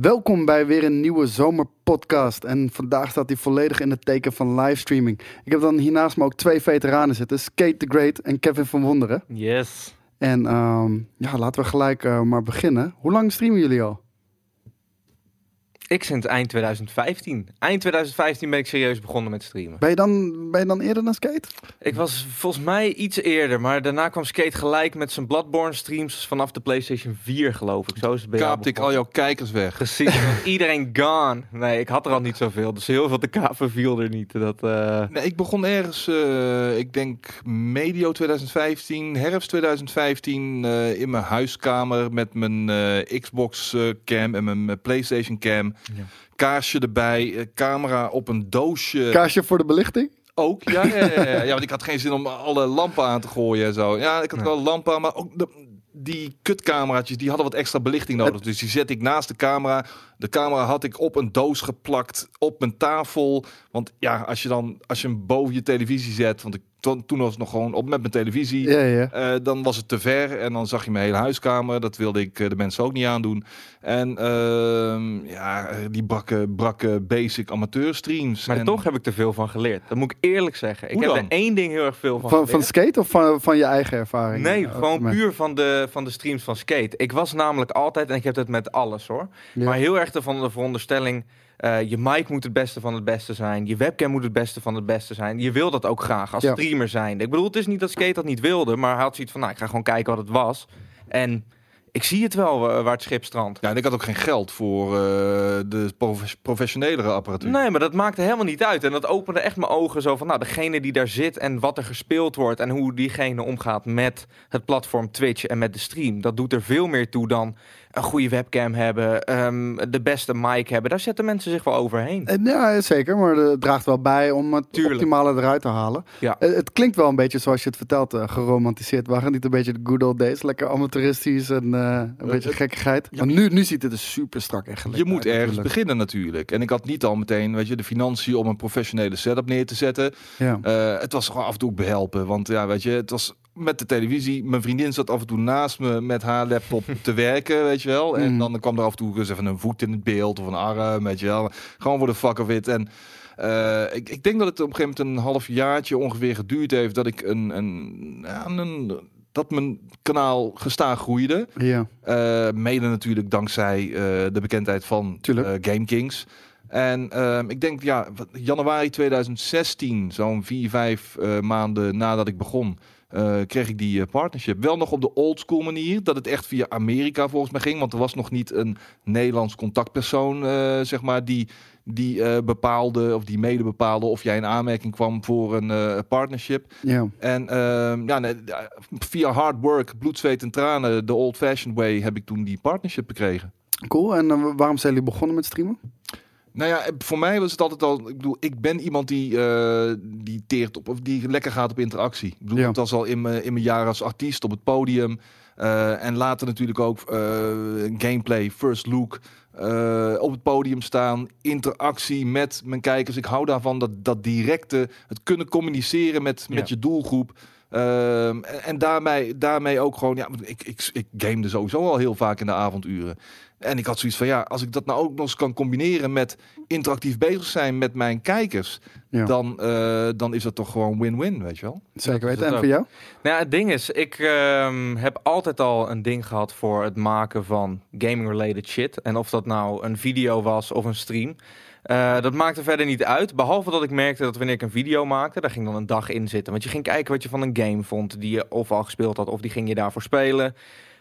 Welkom bij weer een nieuwe zomerpodcast. En vandaag staat hij volledig in het teken van livestreaming. Ik heb dan hiernaast me ook twee veteranen zitten. Skate the Great en Kevin van Wonderen. Yes. En ehm, ja, laten we gelijk uh, maar beginnen. Hoe lang streamen jullie al? Ik sinds eind 2015. Eind 2015 ben ik serieus begonnen met streamen. Ben je dan, ben je dan eerder dan Skate? Ik was volgens mij iets eerder, maar daarna kwam Skate gelijk met zijn Bloodborne streams vanaf de PlayStation 4 geloof ik. Zo is het bij Kaapte ik al jouw kijkers weg. Precies, iedereen gone. Nee, ik had er al niet zoveel, dus heel veel te kapen viel er niet. Dat, uh... nee, ik begon ergens, uh, ik denk medio 2015, herfst 2015, uh, in mijn huiskamer met mijn Xbox cam en mijn PlayStation cam. Ja. Kaarsje erbij, eh, camera op een doosje. Kaarsje voor de belichting? Ook, ja, ja, ja, ja. ja, want ik had geen zin om alle lampen aan te gooien en zo. Ja, ik had wel lampen aan, maar ook de, die kutcameraatjes, die hadden wat extra belichting nodig. Dus die zet ik naast de camera. De camera had ik op een doos geplakt, op mijn tafel. Want ja, als je dan, als je hem boven je televisie zet, want ik toen, toen was het nog gewoon op met mijn televisie. Ja, ja. Uh, dan was het te ver en dan zag je mijn hele huiskamer. Dat wilde ik uh, de mensen ook niet aandoen. En uh, ja, die brakke, brakke basic amateur streams. Maar en... toch heb ik er veel van geleerd. Dat moet ik eerlijk zeggen. Ik heb er één ding heel erg veel van Van, van skate of van, van je eigen ervaring? Nee, gewoon puur van de, van de streams van skate. Ik was namelijk altijd, en ik heb het met alles hoor. Ja. Maar heel erg van de veronderstelling uh, je mic moet het beste van het beste zijn. Je webcam moet het beste van het beste zijn. Je wil dat ook graag als ja. streamer zijn. Ik bedoel, het is niet dat Skate dat niet wilde, maar hij had zoiets van, nou, ik ga gewoon kijken wat het was. En ik zie het wel uh, waar het schip strandt. Ja, en ik had ook geen geld voor uh, de prof professionelere apparatuur. Nee, maar dat maakte helemaal niet uit. En dat opende echt mijn ogen zo van, nou, degene die daar zit en wat er gespeeld wordt en hoe diegene omgaat met het platform Twitch en met de stream. Dat doet er veel meer toe dan een goede webcam hebben, um, de beste mic hebben. Daar zetten mensen zich wel overheen. En ja, zeker. Maar het draagt wel bij om het Tuurlijk. optimale eruit te halen. Ja. Het, het, klinkt wel een beetje zoals je het vertelt, uh, geromantiseerd. Waren niet een beetje de good old days? Lekker amateuristisch en uh, een uh, beetje gekkigheid. Maar nu, nu ziet het er super strak echt Je moet uit, ergens natuurlijk. beginnen natuurlijk. En ik had niet al meteen weet je, de financiën om een professionele setup neer te zetten. Ja. Het was gewoon af en toe behelpen. Want ja, weet je, het was met de televisie. Mijn vriendin zat af en toe naast me met haar laptop te werken, weet je wel. En mm. dan kwam er af en toe eens even een voet in het beeld of een arm, weet je wel. Gewoon voor de fuck of it. En uh, ik, ik denk dat het op een gegeven moment een half jaartje ongeveer geduurd heeft dat ik een, een, een, een dat mijn kanaal gestaag groeide. Ja. Uh, mede natuurlijk dankzij uh, de bekendheid van Game Kings. En uh, ik denk, ja, januari 2016, zo'n vier, vijf uh, maanden nadat ik begon, uh, kreeg ik die partnership. Wel nog op de old school manier, dat het echt via Amerika volgens mij ging. Want er was nog niet een Nederlands contactpersoon, zeg maar, die die uh, bepaalde of die mede bepaalde of jij in aanmerking kwam voor een partnership. Ja. En uh, ja, nee, via hard work, bloed, zweet en tranen, de old-fashioned way, heb ik toen die partnership gekregen. Cool. En waarom zijn jullie begonnen met streamen? Nou ja, voor mij was het altijd al. Ik bedoel, ik ben iemand die, uh, die teert op of die lekker gaat op interactie. Ik bedoel, Ja. het was al in mijn in mijn jaren als artiest op het podium. Uh, en later natuurlijk ook uh, gameplay, first look. Op het podium staan, interactie met mijn kijkers. Ik hou daarvan dat, dat directe, het kunnen communiceren met, Ja. met je doelgroep. Uh, en, en daarmee, daarmee ook gewoon, ja, ik, ik, ik gamede sowieso al heel vaak in de avonduren. En ik had zoiets van, ja, als ik dat nou ook nog eens kan combineren met interactief bezig zijn met mijn kijkers, Ja. dan, uh, dan is dat toch gewoon win-win, weet je wel? Zeker weten. En voor jou? Nou, ja, het ding is, ik ehm, heb altijd al een ding gehad voor het maken van gaming-related shit. En of dat nou een video was of een stream. Uh, dat maakte verder niet uit. Behalve dat ik merkte dat wanneer ik een video maakte, daar ging dan een dag in zitten. Want je ging kijken wat je van een game vond die je of al gespeeld had, of die ging je daarvoor spelen.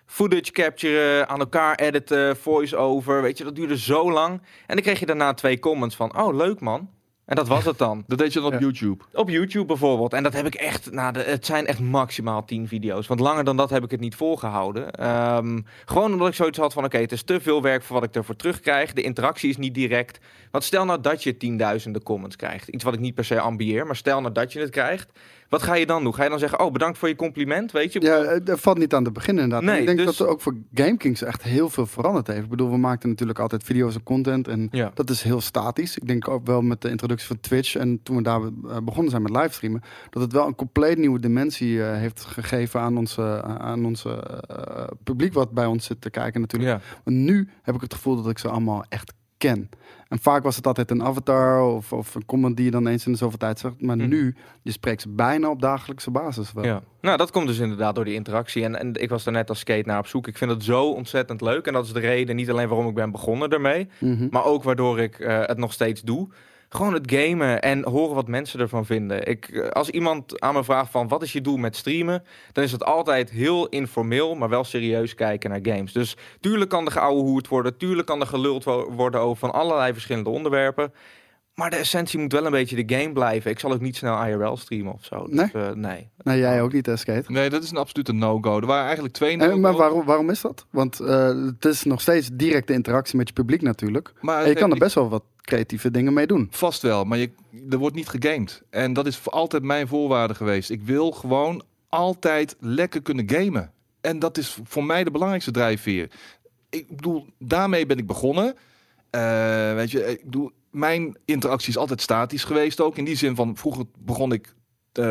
Footage capturen, aan elkaar editen, voice-over. Weet je, dat duurde zo lang. En dan kreeg je daarna twee comments van: Oh, leuk man. En dat was het dan. Dat deed je dan op Ja. YouTube. Op YouTube bijvoorbeeld. En dat heb ik echt, nou, de, het zijn echt maximaal 10 video's. Want langer dan dat heb ik het niet volgehouden. Ehm, gewoon omdat ik zoiets had van, oké, het is te veel werk voor wat ik ervoor terugkrijg. De interactie is niet direct. Want stel nou dat je tienduizenden comments krijgt. Iets wat ik niet per se ambieer, maar stel nou dat je het krijgt. Wat ga je dan doen? Ga je dan zeggen, oh bedankt voor je compliment, weet je? Ja, eh, dat valt niet aan te beginnen inderdaad. Nee, ik denk dus- dat er ook voor GameKings echt heel veel veranderd heeft. Ik bedoel, we maakten natuurlijk altijd video's en content en Ja. dat is heel statisch. Ik denk ook wel met de introductie van Twitch en toen we daar eh, begonnen zijn met livestreamen, dat het wel een compleet nieuwe dimensie eh, heeft gegeven aan onze, aan onze eh, publiek wat bij ons zit te kijken natuurlijk. Ja. Maar nu heb ik het gevoel dat ik ze allemaal echt ken. En vaak was het altijd een avatar of, of een comment die je dan eens in de zoveel tijd zegt. Maar Mhm. nu, je spreekt ze bijna op dagelijkse basis wel. Ja. Nou, dat komt dus inderdaad door die interactie. En, en ik was er net als skate naar op zoek. Ik vind het zo ontzettend leuk. En dat is de reden, niet alleen waarom ik ben begonnen ermee, Mhm. maar ook waardoor ik eh, het nog steeds doe. Gewoon het gamen en horen wat mensen ervan vinden. Ik, als iemand aan me vraagt van wat is je doel met streamen, dan is het altijd heel informeel, maar wel serieus kijken naar games. Dus tuurlijk kan er geouwehoerd worden, tuurlijk kan er geluld wo- worden over van allerlei verschillende onderwerpen. Maar de essentie moet wel een beetje de game blijven. Ik zal ook niet snel IRL streamen of zo. Dus, Nee? eh, nee. Nee, jij ook niet, hè, Skate? Nee, dat is een absolute no-go. Er waren eigenlijk twee Eh, no-go's. maar waarom, waarom is dat? Want eh, het is nog steeds directe interactie met je publiek natuurlijk. Maar En je kan er best wel wat creatieve dingen mee doen. Vast wel, maar je, er wordt niet gegamed. En dat is altijd mijn voorwaarde geweest. Ik wil gewoon altijd lekker kunnen gamen. En dat is voor mij de belangrijkste drijfveer. Ik bedoel, daarmee ben ik begonnen. Eh, weet je, ik bedoel, mijn interactie is altijd statisch geweest ook. In die zin van, vroeger begon ik eh,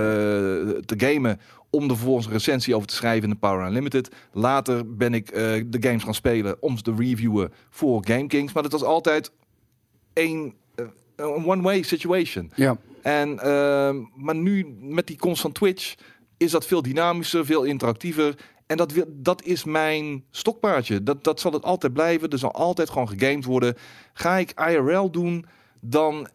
te gamen om er vervolgens een recensie over te schrijven in de Power Unlimited. Later ben ik eh, de games gaan spelen om ze te reviewen voor GameKings. Maar dat was altijd één eh, een one-way situation. Ja, En, ehm, maar nu met die komst van Twitch is dat veel dynamischer, veel interactiever. En dat, dat is mijn stokpaardje. Dat, dat zal het altijd blijven. Er zal altijd gewoon gegamed worden. Ga ik IRL doen, dan...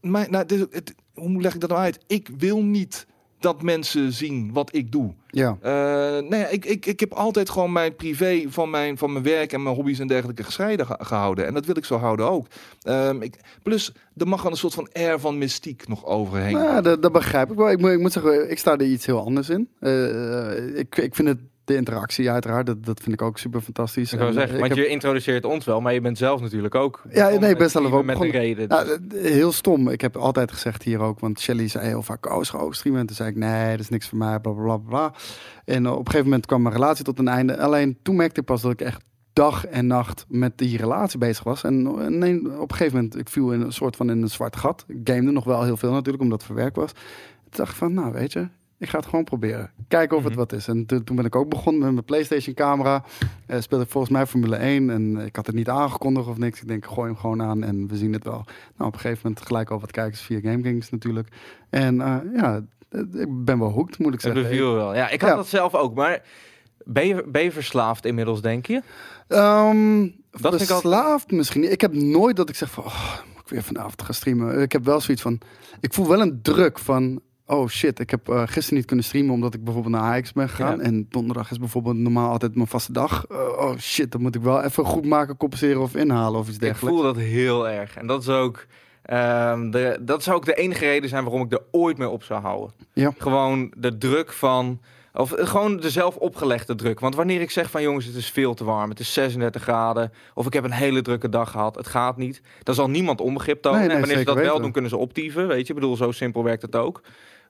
Mijn, nou, dit- het- hoe leg ik dat nou uit? Ik wil niet dat mensen zien wat ik doe. ja. Eh, nee, ik, ik, ik heb altijd gewoon mijn privé van mijn, van mijn werk en mijn hobby's en dergelijke gescheiden ge- gehouden. En dat wil ik zo houden ook. Ehm, ik, plus, er mag wel een soort van air van mystiek nog overheen. Nou, dat, dat begrijp ik wel. Ik moet, ik moet zeggen, ik sta er iets heel anders in. Eh, ik, ik vind het de interactie uiteraard, dat, dat vind ik ook super fantastisch. Ik wil En, zeggen, eh, want ik heb- je introduceert ons wel, maar je bent zelf natuurlijk ook. Ja, nee, ik ben met zelf ook met een reden. Nou, eh, heel stom. Ik heb altijd gezegd hier ook, want Shelly zei heel vaak, oh, ook streamen. En toen zei ik, nee, dat is niks voor mij, bla, bla, bla. En op een gegeven moment kwam mijn relatie tot een einde. Alleen toen merkte ik pas dat ik echt dag en nacht met die relatie bezig was. En eh, nee, op een gegeven moment, ik viel in een soort van in een zwart gat. Ik gamede nog wel heel veel natuurlijk, omdat het voor werk was. Toen dacht ik van, nou weet je, ik ga het gewoon proberen. Kijken of het Mhm. wat is. En toen toen ben ik ook begonnen met mijn PlayStation camera. Eh speelde ik volgens mij Formule 1 en ik had het niet aangekondigd of niks. Ik denk, gooi hem gewoon aan en we zien het wel. Nou, op een gegeven moment gelijk al wat kijkers via GameKings natuurlijk. En eh, ja, ik ben wel hooked, moet ik Het zeggen. beviel wel. Ja, ik had Ja. dat zelf ook, maar ben je, ben je verslaafd inmiddels, denk je? Ehm Dat vind ik verslaafd misschien. Ik heb nooit dat ik zeg van, oh, weer vanavond gaan streamen. Ik heb wel zoiets van, ik voel wel een druk van, oh shit, ik heb eh, gisteren niet kunnen streamen omdat ik bijvoorbeeld naar Ajax ben gegaan. Ja. En donderdag is bijvoorbeeld normaal altijd mijn vaste dag. Eh, oh shit, dan moet ik wel even goed maken, compenseren of inhalen of iets Ik dergelijks. voel dat heel erg. En dat is ook... ehm, de, dat zou ook de enige reden zijn waarom ik er ooit mee op zou houden. Ja. Gewoon de druk van... Of gewoon de zelf opgelegde druk. Want wanneer ik zeg van jongens, het is veel te warm. Het is 36 graden. Of ik heb een hele drukke dag gehad. Het gaat niet. Dan zal niemand onbegrip tonen. Nee, nee, en wanneer ze dat wel doen, kunnen ze optieven. Weet je, ik bedoel, zo simpel werkt het ook.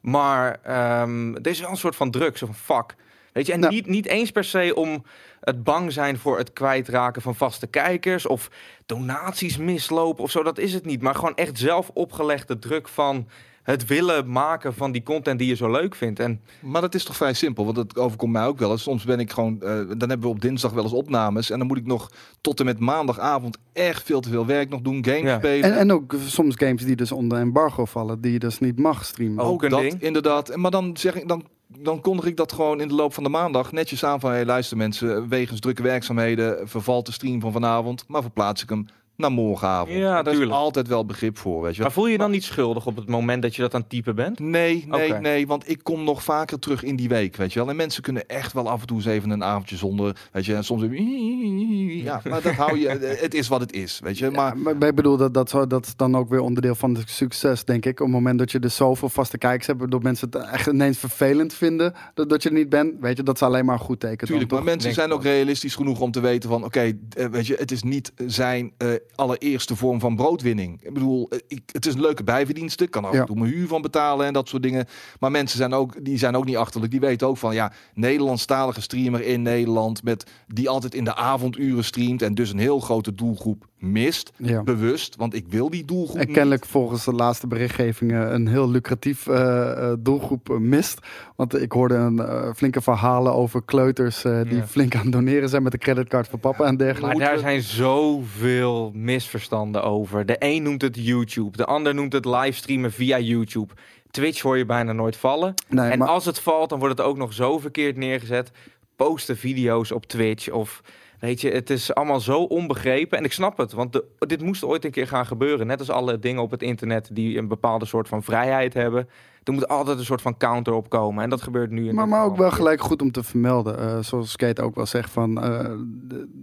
Maar ehm er is wel een soort van druk. Zo van fuck. Weet je, en Nou. niet, niet eens per se om het bang zijn voor het kwijtraken van vaste kijkers. Of donaties mislopen of zo. Dat is het niet. Maar gewoon echt zelf opgelegde druk van het willen maken van die content die je zo leuk vindt. En Maar dat is toch vrij simpel, want dat overkomt mij ook wel eens. Soms ben ik gewoon, eh, dan hebben we op dinsdag wel eens opnames. En dan moet ik nog tot en met maandagavond echt veel te veel werk nog doen. Games Ja. spelen. En, en ook soms games die dus onder embargo vallen, die je dus niet mag streamen. Ook een dat ding. inderdaad. Maar dan zeg ik, dan, dan kondig ik dat gewoon in de loop van de maandag netjes aan van, hey, luister mensen, wegens drukke werkzaamheden vervalt de stream van vanavond, maar verplaats ik hem naar morgenavond. Ja, Daar is altijd wel begrip voor, weet je. Maar voel je je dan niet schuldig op het moment dat je dat aan het typen bent? Nee, nee, nee, want ik kom nog vaker terug in die week, weet je wel. En mensen kunnen echt wel af en toe eens even een avondje zonder, weet je. En soms ja, maar dat hou je, het is wat het is, weet je. Maar Maar, maar ik bedoel, dat, dat, dat is dan ook weer onderdeel van het succes, denk ik. Op het moment dat je dus zoveel vaste kijkers hebt, waardoor mensen het echt ineens vervelend vinden dat, dat je er niet bent, weet je, dat is alleen maar een goed teken. dan, Tuurlijk, maar toch? mensen Denk zijn ook realistisch genoeg om te weten van... oké, eh, weet je, het is niet zijn eh, allereerste vorm van broodwinning. Ik bedoel, eh, ik, het is een leuke bijverdienste. Ik kan er en toe mijn huur van betalen en dat soort dingen. Maar mensen zijn ook, die zijn ook niet achterlijk. Die weten ook van, ja, Nederlandstalige streamer in Nederland... Met, die altijd in de avonduren streamt en dus een heel grote doelgroep mist. Ja. Bewust, want ik wil die doelgroep En niet. kennelijk volgens de laatste berichtgevingen een heel lucratief eh, eh, doelgroep mist. Want ik hoorde een eh, flinke verhalen over kleuters eh, die Ja. flink aan het doneren zijn met de creditcard van papa en dergelijke. Maar daar zijn zoveel misverstanden over. De een noemt het YouTube, de ander noemt het livestreamen via YouTube. Twitch hoor je bijna nooit vallen. Nee, en maar- als het valt, dan wordt het ook nog zo verkeerd neergezet. Posten video's op Twitch of... Weet je, het is allemaal zo onbegrepen. En ik snap het, want dit moest ooit een keer gaan gebeuren. Net als alle dingen op het internet die een bepaalde soort van vrijheid hebben. Er moet altijd een soort van counter op komen. En dat gebeurt nu in Maar, maar ook wel gelijk goed om te vermelden. Eh, zoals Skate ook wel zegt van eh,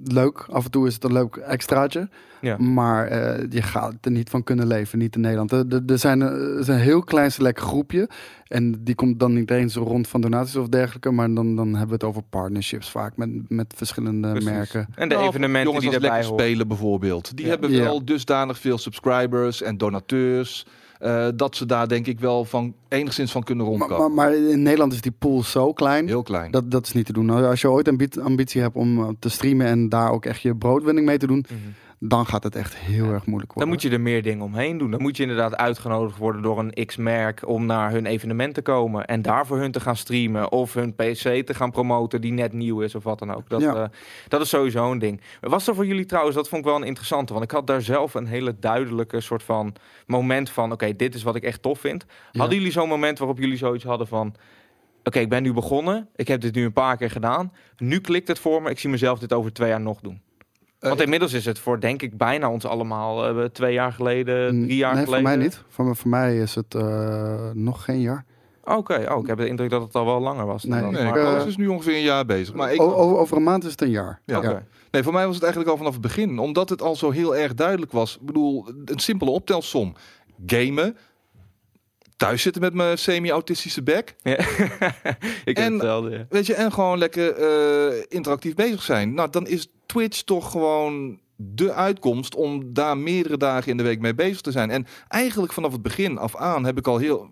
leuk. Af en toe is het een leuk extraatje. Ja. Maar eh, je gaat er niet van kunnen leven, niet in Nederland. Er, er- er zijn, is een heel klein select groepje. En die komt dan niet eens rond van donaties of dergelijke. Maar dan, dan hebben we het over partnerships vaak met, met verschillende Precies. merken. En de Nou, evenementen jongens die als erbij lekker horen. spelen bijvoorbeeld. Die Ja. hebben Ja. wel dusdanig veel subscribers en donateurs. Eh, dat ze daar denk ik wel van enigszins van kunnen Maar, rondkomen. maar, maar in Nederland is die pool zo klein. Heel klein. Dat, dat is niet te doen. Nou, Als je ooit ambi- ambitie hebt om eh, te streamen en daar ook echt je broodwinning mee te doen, Mhm. Dan gaat het echt heel erg moeilijk worden. Dan moet je er meer dingen omheen doen. Dan moet je inderdaad uitgenodigd worden door een X-merk om naar hun evenement te komen. En daar voor hun te gaan streamen. Of hun PC te gaan promoten die net nieuw is of wat dan ook. Dat, Ja. eh, dat is sowieso een ding. Was er voor jullie trouwens, dat vond ik wel een interessante. Want ik had daar zelf een hele duidelijke soort van moment van... Oké, dit is wat ik echt tof vind. Ja. Hadden jullie zo'n moment waarop jullie zoiets hadden van... Oké, ik ben nu begonnen. Ik heb dit nu een paar keer gedaan. Nu klikt het voor me. Ik zie mezelf dit over twee jaar nog doen. Eh, Want inmiddels is het voor, denk ik, bijna ons allemaal eh, twee jaar geleden, drie jaar nee, geleden. voor mij niet. Voor, voor mij is het eh, nog geen jaar. Oké, oh, ik heb de indruk dat het al wel langer was. Nee. Nee, Maar- is nu ongeveer een jaar bezig. Maar ik, over, over een maand is het een jaar. Ja. Oké. nee, voor mij was het eigenlijk al vanaf het begin. Omdat het al zo heel erg duidelijk was. Ik bedoel, een simpele optelsom. Gamen. Thuis zitten met mijn semi-autistische bek. Ja. ik heb En- hetzelfde, ja. Weet je, en gewoon lekker eh, interactief bezig zijn. Nou, dan is Twitch toch gewoon de uitkomst om daar meerdere dagen in de week mee bezig te zijn. En eigenlijk vanaf het begin af aan heb ik al heel,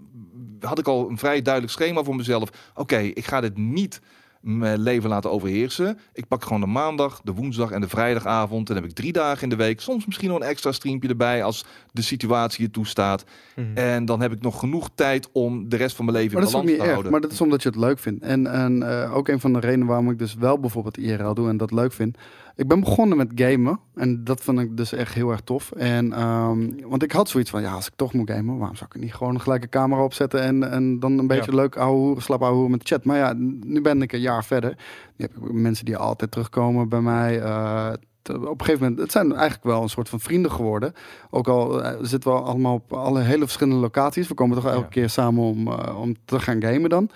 had ik al een vrij duidelijk schema voor mezelf. Oké, ik ga dit niet mijn leven laten overheersen. Ik pak gewoon de maandag, de woensdag en de vrijdagavond. Dan heb ik drie dagen in de week. Soms misschien nog een extra streampje erbij als de situatie het toestaat. Mhm. En dan heb ik nog genoeg tijd om de rest van mijn leven Maar in balans te erg. houden. Maar dat is omdat je het leuk vindt. En, en eh, ook een van de redenen waarom ik dus wel bijvoorbeeld IRL doe en dat leuk vind. Ik ben begonnen met gamen. En dat vond ik dus echt heel erg tof. En, ehm, want ik had zoiets van, ja, als ik toch moet gamen, waarom zou ik niet gewoon gelijk een camera opzetten en, en dan een beetje leuk ouwe slap ouwe met de chat. Maar ja, nu ben ik een jaar verder. Nu heb ik mensen die altijd terugkomen bij mij. eh, op een gegeven moment, het zijn eigenlijk wel een soort van vrienden geworden. Ook al eh, zitten we allemaal op alle hele verschillende locaties. We komen toch elke Ja. keer samen om, eh, om te gaan gamen dan.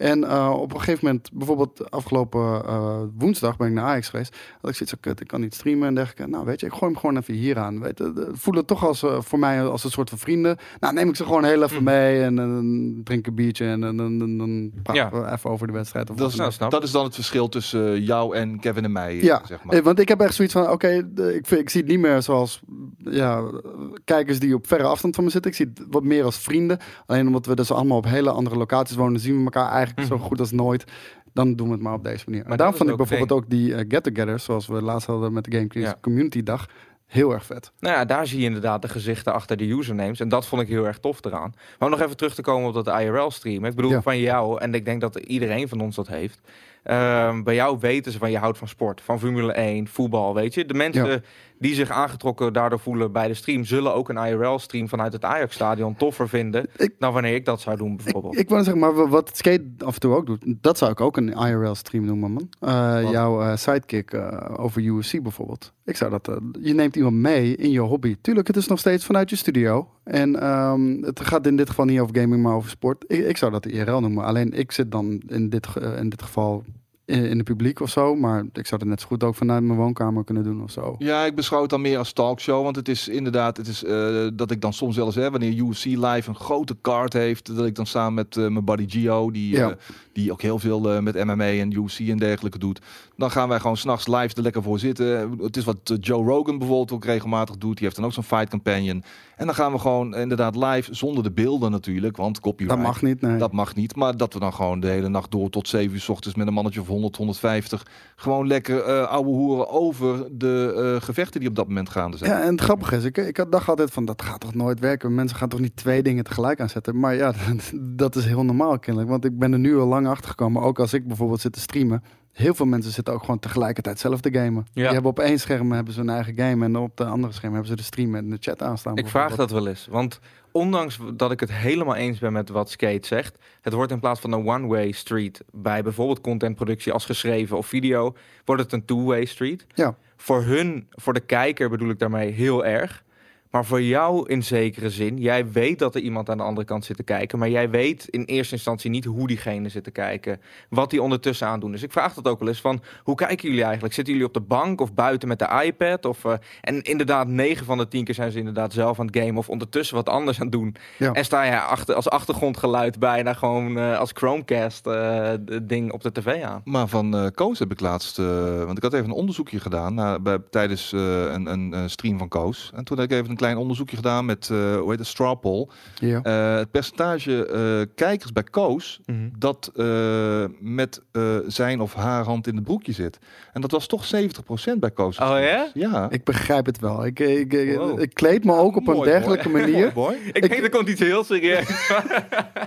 En eh, op een gegeven moment, bijvoorbeeld afgelopen eh, woensdag ben ik naar Ajax geweest. Had ik zoiets van, kut, ik kan niet streamen en dergelijke. Nou, weet je, ik gooi hem gewoon even hier aan. Weet je, de- voel het toch als, eh, voor mij als een soort van vrienden. Nou, neem ik ze gewoon heel even Mhm. mee en dan drink een biertje en dan, praten Ja. we even over de wedstrijd. Of Dat wat is, dan nou, snap. dat is dan het verschil tussen jou en Kevin en mij, Ja, zeg maar. Want ik heb echt zoiets van, oké, ik, ik zie het niet meer zoals ja, kijkers die op verre afstand van me zitten. Ik zie het wat meer als vrienden. Alleen omdat we dus allemaal op hele andere locaties wonen, zien we elkaar eigenlijk zo Mhm. goed als nooit. Dan doen we het maar op deze manier. Maar dat daarom vond ik bijvoorbeeld ook die eh, get-togethers, zoals we laatst hadden met de Game Ja. Community Dag, heel erg vet. Nou ja, daar zie je inderdaad de gezichten achter de usernames. En dat vond ik heel erg tof eraan. Maar om nog even terug te komen op dat IRL-stream. Ik bedoel, Ja. van jou, en ik denk dat iedereen van ons dat heeft. Ehm, bij jou weten ze van je houdt van sport, van Formule 1, voetbal, weet je. De mensen Ja. die zich aangetrokken daardoor voelen bij de stream... zullen ook een IRL-stream vanuit het Ajax-stadion toffer vinden... Ik- dan wanneer ik dat zou doen, bijvoorbeeld. Ik, ik wil zeggen, maar wa- wat Skate af en toe ook doet, dat zou ik ook een IRL-stream noemen, man. Eh, jouw eh, sidekick eh, over UFC bijvoorbeeld. Ik zou dat, je neemt iemand mee in je hobby. Tuurlijk, het is nog steeds vanuit je studio. En ehm, het gaat in dit geval niet over gaming, maar over sport. Ik, ik zou dat IRL noemen. Alleen ik zit dan in dit, ge- in dit geval in, het publiek of zo. Maar ik zou het net zo goed ook vanuit mijn woonkamer kunnen doen of zo. Ja, ik beschouw het dan meer als talkshow. Want het is inderdaad, het is eh, dat ik dan soms zelfs, hè, wanneer UFC live een grote card heeft, dat ik dan samen met eh, mijn buddy Gio, die, Ja. eh, die ook heel veel met MMA en UFC en dergelijke doet. Dan gaan wij gewoon s'nachts live er lekker voor zitten. Het is wat Joe Rogan bijvoorbeeld ook regelmatig doet. Die heeft dan ook zo'n fight companion. En dan gaan we gewoon inderdaad live, zonder de beelden natuurlijk, want copyright. Dat mag niet, nee. Dat mag niet, maar dat we dan gewoon de hele nacht door tot 7 uur 's ochtends met een mannetje of 100, 150 gewoon lekker eh ouwe hoeren over de eh, gevechten die op dat moment gaande zijn. Ja, en het grappige is, ik, ik had- dacht altijd van, dat gaat toch nooit werken? Mensen gaan toch niet twee dingen tegelijk aanzetten? Maar ja, dat is heel normaal kennelijk. Want ik ben er nu al lang achter gekomen, ook als ik bijvoorbeeld zit te streamen. Heel veel mensen zitten ook gewoon tegelijkertijd zelf te gamen. Ja. Die hebben op één scherm hebben ze hun eigen game en op de andere scherm hebben ze de stream en de chat aanstaan. Ik vraag dat wel eens. Want ondanks dat ik het helemaal eens ben met wat Skate zegt, het wordt in plaats van een one-way street bij bijvoorbeeld contentproductie als geschreven of video, wordt het een two-way street. Ja. Voor hun, voor de kijker bedoel ik daarmee heel erg. Maar voor jou in zekere zin, jij weet dat er iemand aan de andere kant zit te kijken, maar jij weet in eerste instantie niet hoe diegene zit te kijken, wat die ondertussen aandoen. Dus ik vraag dat ook wel eens van, hoe kijken jullie eigenlijk? Zitten jullie op de bank of buiten met de iPad? Of, eh, en inderdaad, 9 van de 10 keer zijn ze inderdaad zelf aan het gamen of ondertussen wat anders aan het doen. Ja. En sta je achter, als achtergrondgeluid bijna gewoon eh, als Chromecast het ding op de tv aan. Maar van Koos heb ik laatst, want ik had even een onderzoekje gedaan bij, tijdens een, een, stream van Koos. En toen heb ik even een klein onderzoekje gedaan met, eh hoe heet het, straw poll. Ja. Eh, het percentage eh, kijkers bij Koos dat eh, met eh, zijn of haar hand in het broekje zit. En dat was toch 70% bij Koos. Oh ja? Ja. Ik begrijp het wel. Ik, ik, ik, Wow. ik kleed me ook op een dergelijke mooi. manier. Mooi, Ik, denk er komt iets heel serieus.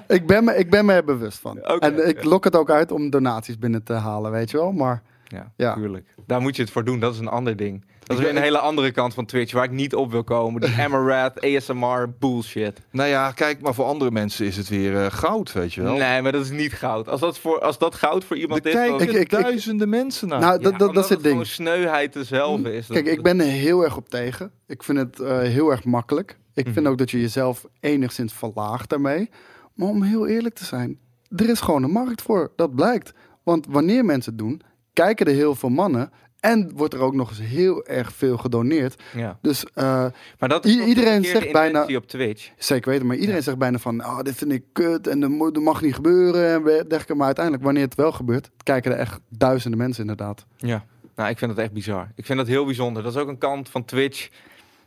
Ik ben, me, ik ben me er bewust van. En ik lok het ook uit om donaties binnen te halen, weet je wel. Maar Ja, Ja. tuurlijk. Daar moet je het voor doen. Dat is een ander ding. Dat is weer een hele andere kant van Twitch waar ik niet op wil komen. Die Amaranth, ASMR, bullshit. Nou ja, kijk, maar voor andere mensen is het weer eh, goud, weet je wel. Nee, maar dat is niet goud. Als dat, voor, als dat goud voor iemand is... kijken dan- Ik- ik- duizenden mensen naar. nou, dat, Ja, dat, is het ding. gewoon sneuheid dezelfde is. Kijk, Dat- ik ben er heel erg op tegen. Ik vind het eh, heel erg makkelijk. Ik vind Mhm. ook dat je jezelf enigszins verlaagt daarmee. Maar om heel eerlijk te zijn, er is gewoon een markt voor. Dat blijkt. Want wanneer mensen het doen, kijken er heel veel mannen. En wordt er ook nog eens heel erg veel gedoneerd. Ja. Dus eh, Maar dat is iedereen zegt bijna- op Twitch. zeker weten, maar iedereen zegt bijna van... Oh, dit vind ik kut en dat, dat mag niet gebeuren. En dergelijke. Maar uiteindelijk, wanneer het wel gebeurt, kijken er echt duizenden mensen inderdaad. Ja. Nou, ik vind het echt bizar. Ik vind dat heel bijzonder. Dat is ook een kant van Twitch.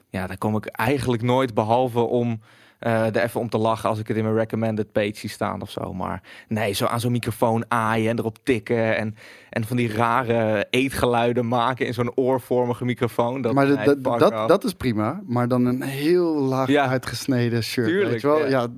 Ja, daar kom ik eigenlijk nooit behalve om er even om te lachen als ik het in mijn recommended page zie staan of zo. Maar nee, zo aan zo'n microfoon aaien en erop tikken en, en van die rare eetgeluiden maken in zo'n oorvormige microfoon. Dat, maar nee, dat, dat, is prima. Maar dan een heel laag Ja. uitgesneden shirt. Tuurlijk, weet je wel? ja. Ja.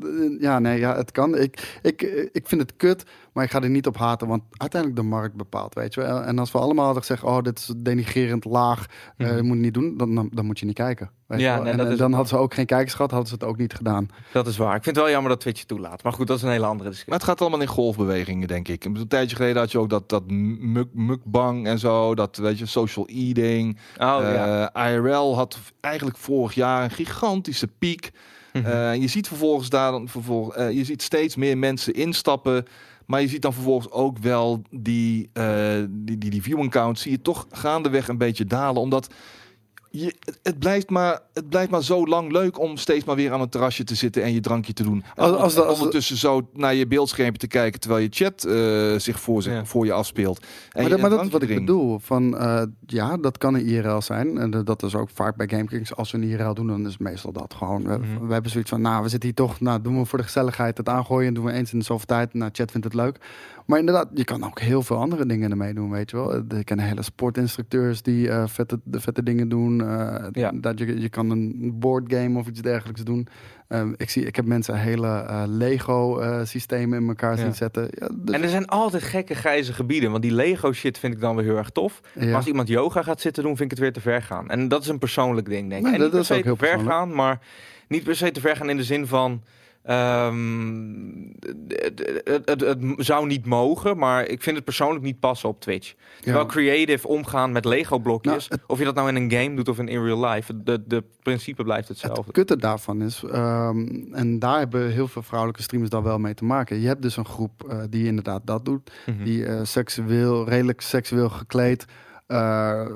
ja, nee, ja, het kan. Ik, ik, ik vind het kut, maar ik ga er niet op haten. Want uiteindelijk de markt bepaalt, weet je wel. En als we allemaal hadden gezegd, oh, dit is denigrerend laag. eh, Mhm. dat moet je niet doen. Dan, dan, dan moet je niet kijken. Weet Ja, je nee, en dat en is dan hadden ze ook geen kijkers gehad, hadden ze het ook niet gedaan. Dat is waar. Ik vind het wel jammer dat Twitch het toelaat. Maar goed, dat is een hele andere Maar discussie. het gaat allemaal in golfbewegingen, denk ik. Een tijdje geleden had je ook dat, dat muk, mukbang en zo. Dat, weet je, social eating. Oh ja. Eh, IRL had eigenlijk vorig jaar een gigantische piek. Eh, je ziet vervolgens daar dan vervolg, eh, je ziet steeds meer mensen instappen. Maar je ziet dan vervolgens ook wel die, eh, die, die, count zie je toch gaandeweg een beetje dalen. Omdat je, het, het, blijft maar, het blijft maar zo lang leuk om steeds maar weer aan een terrasje te zitten en je drankje te doen. Als- als de- En als de- ondertussen zo naar je beeldschermpje te kijken terwijl je chat eh, zich voor, zich Ja. voor je afspeelt. En maar dat, maar een dat is wat ik bedoel. Van, eh, ja, dat kan een IRL zijn. En dat- is ook vaak bij GameKings. Als we een IRL doen, dan is het meestal dat gewoon. We, Mhm. we hebben zoiets van, nou, we zitten hier toch. Nou, doen we voor de gezelligheid het aangooien. Doen we eens in de zoveel tijd. Nou, chat vindt het leuk. Maar inderdaad, je kan ook heel veel andere dingen ermee doen, weet je wel. Ik ken hele sportinstructeurs die eh, vette, de vette dingen doen. Eh, Ja. dat je, je kan een boardgame of iets dergelijks doen. Eh, ik, zie, ik heb mensen hele eh, Lego-systemen in elkaar Ja. zien zetten. Ja, dus- En er zijn altijd gekke grijze gebieden. Want die Lego shit vind ik dan weer heel erg tof. Maar als iemand yoga gaat zitten doen, vind ik het weer te ver gaan. En dat is een persoonlijk ding, denk ik. Nee, en dat is ook heel ver gaan, maar niet per se te ver gaan in de zin van... Ehm, het, het, het zou niet mogen, maar ik vind het persoonlijk niet passen op Twitch. Terwijl creative omgaan met Lego-blokjes, Nou, of je dat nou in een game doet of in, in real life, de, de principe blijft hetzelfde. Het kutte daarvan is, ehm, en daar hebben heel veel vrouwelijke streamers dan wel mee te maken. Je hebt dus een groep eh, die inderdaad dat doet, Mhm. die eh, seksueel, redelijk seksueel gekleed, eh,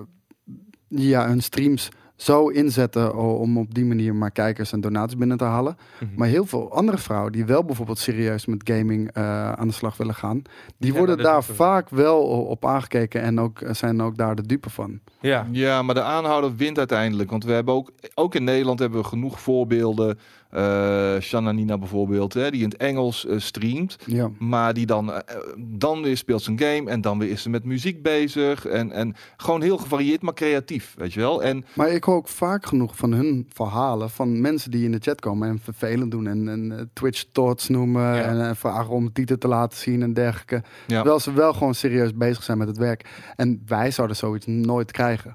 ja, hun streams zo inzetten om op die manier maar kijkers en donaties binnen te halen. Mhm. Maar heel veel andere vrouwen die wel bijvoorbeeld serieus met gaming eh, aan de slag willen gaan, die worden daar vaak wel op aangekeken en ook, eh, zijn ook daar de dupe van. Ja. Ja, maar de aanhouder wint uiteindelijk. Want we hebben ook, ook in Nederland hebben we genoeg voorbeelden. Eh Shanna Nina bijvoorbeeld, hè, die in het Engels eh, streamt. Ja. Maar die dan, eh, dan weer speelt zijn game en dan weer is ze met muziek bezig. En, en gewoon heel gevarieerd, maar creatief, weet je wel. En Maar ik hoor ook vaak genoeg van hun verhalen van mensen die in de chat komen en vervelend doen en, en eh, Twitch thoughts noemen Ja. en eh, vragen om titel te laten zien en dergelijke. ja, Terwijl ze wel gewoon serieus bezig zijn met het werk. En wij zouden zoiets nooit krijgen.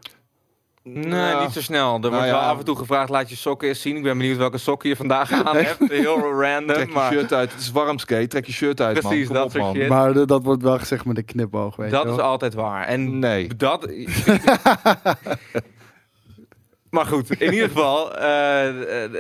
Nee, Ja. niet zo snel. Er wordt Nou ja. wel af en toe gevraagd, laat je sokken eens zien. Ik ben benieuwd welke sokken je vandaag aan hebt. Heel random, trek je maar shirt uit. Het is warm skate, trek je shirt uit Precies, man. Kom dat op, soort man. shit. Maar de- dat wordt wel gezegd met een knipoog, weet dat je is altijd waar. En Nee. dat... maar goed, in ieder geval, eh, eh,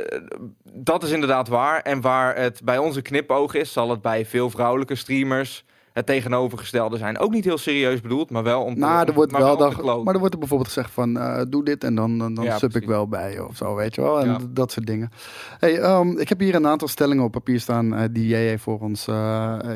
dat is inderdaad waar. En waar het bij onze knipoog is, zal het bij veel vrouwelijke streamers het tegenovergestelde zijn. Ook niet heel serieus bedoeld, maar wel om te, Nou, er wordt maar wel dan, maar er wordt er bijvoorbeeld gezegd van eh, doe dit en dan, dan, dan Ja, sub ik wel bij je of zo, weet je wel. En Ja. dat soort dingen. Hey, ehm, ik heb hier een aantal stellingen op papier staan eh, die jij voor ons eh,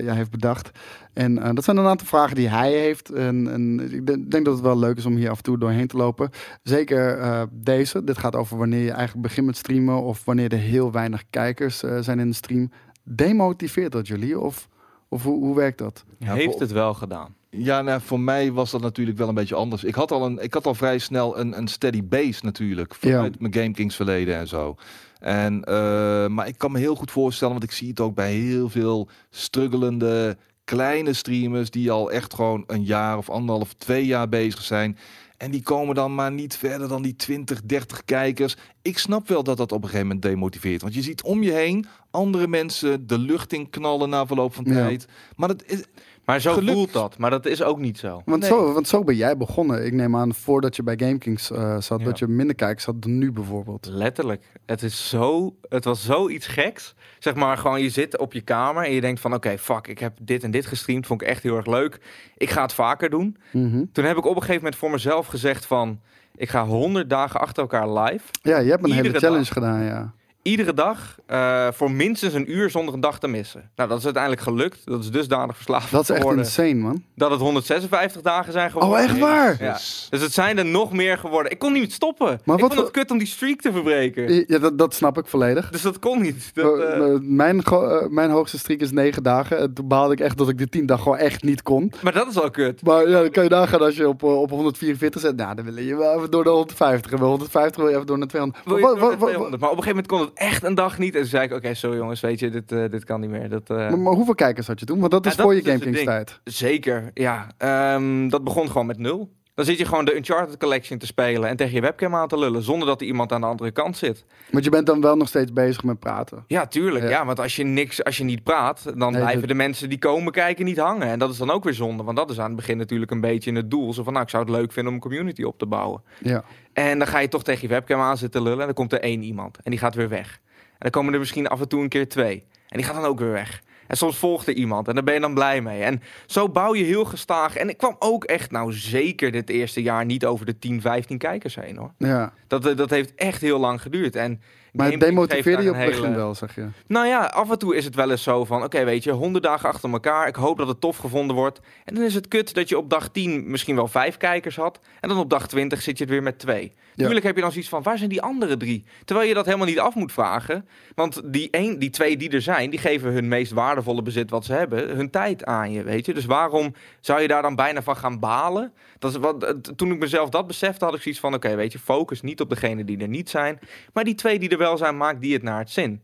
ja, heeft bedacht. En eh, dat zijn een aantal vragen die hij heeft. En, en ik de- denk dat het wel leuk is om hier af en toe doorheen te lopen. Zeker eh, deze. Dit gaat over wanneer je eigenlijk begint met streamen of wanneer er heel weinig kijkers eh, zijn in de stream. Demotiveert dat jullie? Of, of hoe, hoe werkt dat? Ja, heeft voor- het wel gedaan. Ja, nou, voor mij was dat natuurlijk wel een beetje anders. Ik had al, een, ik had al vrij snel een, een steady base natuurlijk. Vanuit mijn Game Kings verleden en zo. En, eh, maar ik kan me heel goed voorstellen, want ik zie het ook bij heel veel struggelende kleine streamers die al echt gewoon een jaar of anderhalf, twee jaar bezig zijn. En die komen dan maar niet verder dan die 20, 30 kijkers. Ik snap wel dat dat op een gegeven moment demotiveert. Want je ziet om je heen andere mensen de lucht in knallen na verloop van Ja. tijd. Maar dat is, Maar zo voelt dat. Maar dat is ook niet zo. Want, Nee. zo, want zo ben jij begonnen. Ik neem aan, voordat je bij GameKings eh zat, Ja. dat je minder kijkers had dan nu bijvoorbeeld. Letterlijk. Het, is zo, het was zoiets geks. Zeg maar gewoon, je zit op je kamer en je denkt van... Oké, fuck, ik heb dit en dit gestreamd. Vond ik echt heel erg leuk. Ik ga het vaker doen. Mhm. Toen heb ik op een gegeven moment voor mezelf gezegd van... Ik ga 100 dagen achter elkaar live. Ja, je hebt een hele challenge dag. gedaan, ja. Iedere dag eh, voor minstens een uur zonder een dag te missen. Nou, dat is uiteindelijk gelukt. Dat is dusdanig verslaafd Dat is echt geworden. insane, man. Dat het 156 dagen zijn geworden. Oh, echt waar? Ja. Dus- Dus het zijn er nog meer geworden. Ik kon niet stoppen. Maar ik wat vond het kut om die streak te verbreken. Ja, dat, dat snap ik volledig. Dus dat kon niet. Dat, Eh, eh, eh, mijn, mijn hoogste streak is negen dagen. En toen baalde ik echt dat ik de tien dagen gewoon echt niet kon. maar dat is al kut. Maar ja, dan kan je nagaan als je op, op 144 zet. Nou, dan wil je wel even door de 150. En bij 150 wil je even door naar 200. Wil je Maar door wat- de wat- wat- 200? Maar op een gegeven moment kon het echt een dag niet. En toen zei ik, oké, sorry jongens, weet je, dit, eh, dit kan niet meer. Dat, eh, maar, maar hoeveel kijkers had je toen? Want dat is Ja, dat voor je dus GameKings tijd. Zeker, ja. Ehm, dat begon gewoon met nul. Dan zit je gewoon de Uncharted Collection te spelen en tegen je webcam aan te lullen, zonder dat er iemand aan de andere kant zit. Want je bent dan wel nog steeds bezig met praten. Ja, tuurlijk. Ja. Ja, want als je niks, als je niet praat, dan Nee, blijven dat- de mensen die komen kijken niet hangen. En dat is dan ook weer zonde, want dat is aan het begin natuurlijk een beetje het doel. Zo van, nou, ik zou het leuk vinden om een community op te bouwen. Ja. En dan ga je toch tegen je webcam aan zitten lullen en dan komt er één iemand en die gaat weer weg. En dan komen er misschien af en toe een keer twee. En die gaat dan ook weer weg. En soms volgt er iemand en daar ben je dan blij mee. En zo bouw je heel gestaag. En ik kwam ook echt, nou zeker dit eerste jaar, niet over de 10, 15 kijkers heen hoor. ja. Dat, eh, dat heeft echt heel lang geduurd. En Maar het demotiveerde je op het begin wel, zeg je. nou ja, af en toe is het wel eens zo van... Oké, weet je, 100 dagen achter elkaar. Ik hoop dat het tof gevonden wordt. En dan is het kut dat je op dag 10 misschien wel vijf kijkers had. En dan op dag 20 zit je het weer met twee. Tuurlijk heb je dan zoiets van... Waar zijn die andere drie? Terwijl je dat helemaal niet af moet vragen. Want die, een, die twee die er zijn... die geven hun meest waardevolle bezit wat ze hebben... hun tijd aan je, weet je. Dus waarom zou je daar dan bijna van gaan balen? Dat is wat, toen ik mezelf dat besefte, had ik zoiets van... Oké, weet je, focus niet op degene die er niet zijn. Maar die twee die er wel zijn, maak die het naar het zin.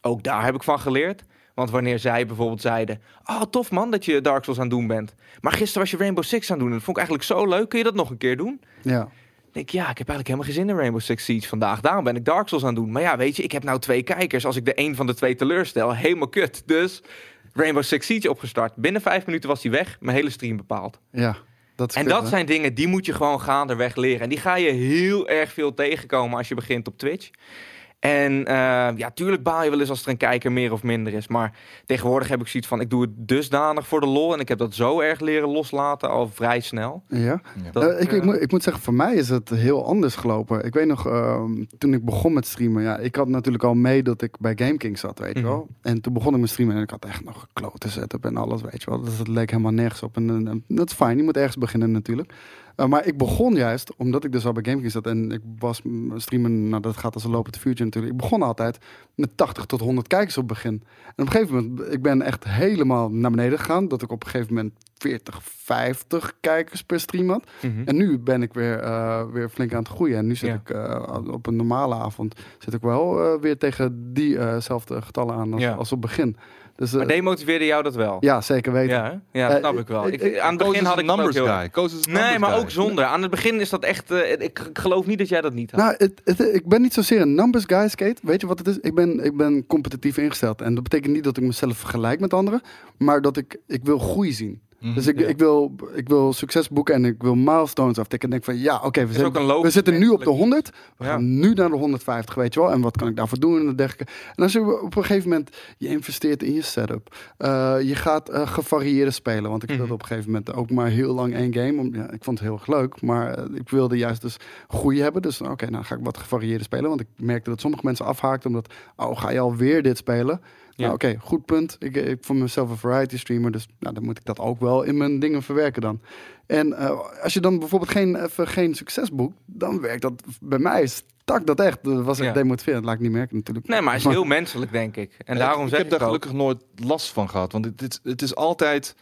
Ook daar heb ik van geleerd. Want wanneer zij bijvoorbeeld zeiden... Oh, tof man dat je Dark Souls aan het doen bent. Maar gisteren was je Rainbow Six aan het doen. en Dat vond ik eigenlijk zo leuk. Kun je dat nog een keer doen? Ja. Denk ik, ja, ik heb eigenlijk helemaal geen zin in Rainbow Six Siege vandaag. Daarom ben ik Dark Souls aan het doen. Maar ja, weet je, ik heb nou twee kijkers. Als ik de een van de twee teleurstel, helemaal kut. Dus Rainbow Six Siege opgestart. Binnen vijf minuten was hij weg. Mijn hele stream bepaald. Ja. Dat en dat zijn dingen die moet je gewoon gaandeweg leren. En die ga je heel erg veel tegenkomen als je begint op Twitch. En uh, ja, tuurlijk baal je wel eens als er een kijker meer of minder is. Maar tegenwoordig heb ik zoiets van, ik doe het dusdanig voor de lol. En ik heb dat zo erg leren loslaten al vrij snel. Ja, dat, uh, ik, ik, moet, ik, moet zeggen, voor mij is het heel anders gelopen. Ik weet nog, uh, toen ik begon met streamen. Ja, ik had natuurlijk al mee dat ik bij GameKing zat, weet je mm -hmm. wel. En toen begon ik met streamen en ik had echt nog klote setup en alles, weet je wel. Dus dat leek helemaal nergens op. En, en dat is fijn, je moet ergens beginnen natuurlijk. Uh, maar ik begon juist, omdat ik dus al bij GameKing zat en ik was streamen, nou dat gaat als een lopend vuurtje natuurlijk. Ik begon altijd met 80 tot 100 kijkers op het begin. En op een gegeven moment, ik ben echt helemaal naar beneden gegaan, dat ik op een gegeven moment 40, 50 kijkers per stream had. Mhm. Mm -hmm. En nu ben ik weer, uh, weer flink aan het groeien. En nu zit Ja. ik uh, op een normale avond, zit ik wel weer tegen diezelfde getallen aan als, Ja. als op het begin. Dus, Maar demotiveerde jou dat wel? ja, zeker weten. Ja, ja dat Eh, snap ik wel. ik- aan het begin had ik numbers heel guy. Nee, maar guy. ook zonder. Aan het begin is dat echt... eh, ik, ik geloof niet dat jij dat niet had. Nou, het, het- ik ben niet zozeer een numbers guy, Skate. Weet je wat het is? Ik ben, ik ben competitief ingesteld. En dat betekent niet dat ik mezelf vergelijk met anderen. Maar dat ik, ik wil groei zien. Mhm. Dus ik, Ja. ik, wil, ik wil succes boeken en ik wil milestones aftikken. En denk van, ja, oké, we, een we zitten nu op de menselijk 100. We Ja. gaan nu naar de 150, weet je wel. En wat kan ik daarvoor doen en dergelijke. En als je op een gegeven moment, je investeert in je setup. eh, je gaat eh, gevarieerde spelen. Want ik Mhm. wilde op een gegeven moment ook maar heel lang één game. Om, ja, ik vond het heel erg leuk. Maar eh, ik wilde juist dus groei hebben. Dus oké, nou ga ik wat gevarieerde spelen. Want ik merkte dat sommige mensen afhaakten. Omdat, oh, ga je alweer dit spelen? Ja. Nou, oké, goed punt. Ik, ik vond mezelf een variety streamer, dus nou, dan moet ik dat ook wel in mijn dingen verwerken dan. En eh, als je dan bijvoorbeeld geen, even geen succes boekt, dan werkt dat bij mij stak dat echt. Dat was echt Ja. demotiverend. Laat ik niet merken natuurlijk. Nee, maar het is heel menselijk, denk ik. En Ja, daarom ik zeg heb ik daar ook- gelukkig nooit last van gehad. Want het, het, het is altijd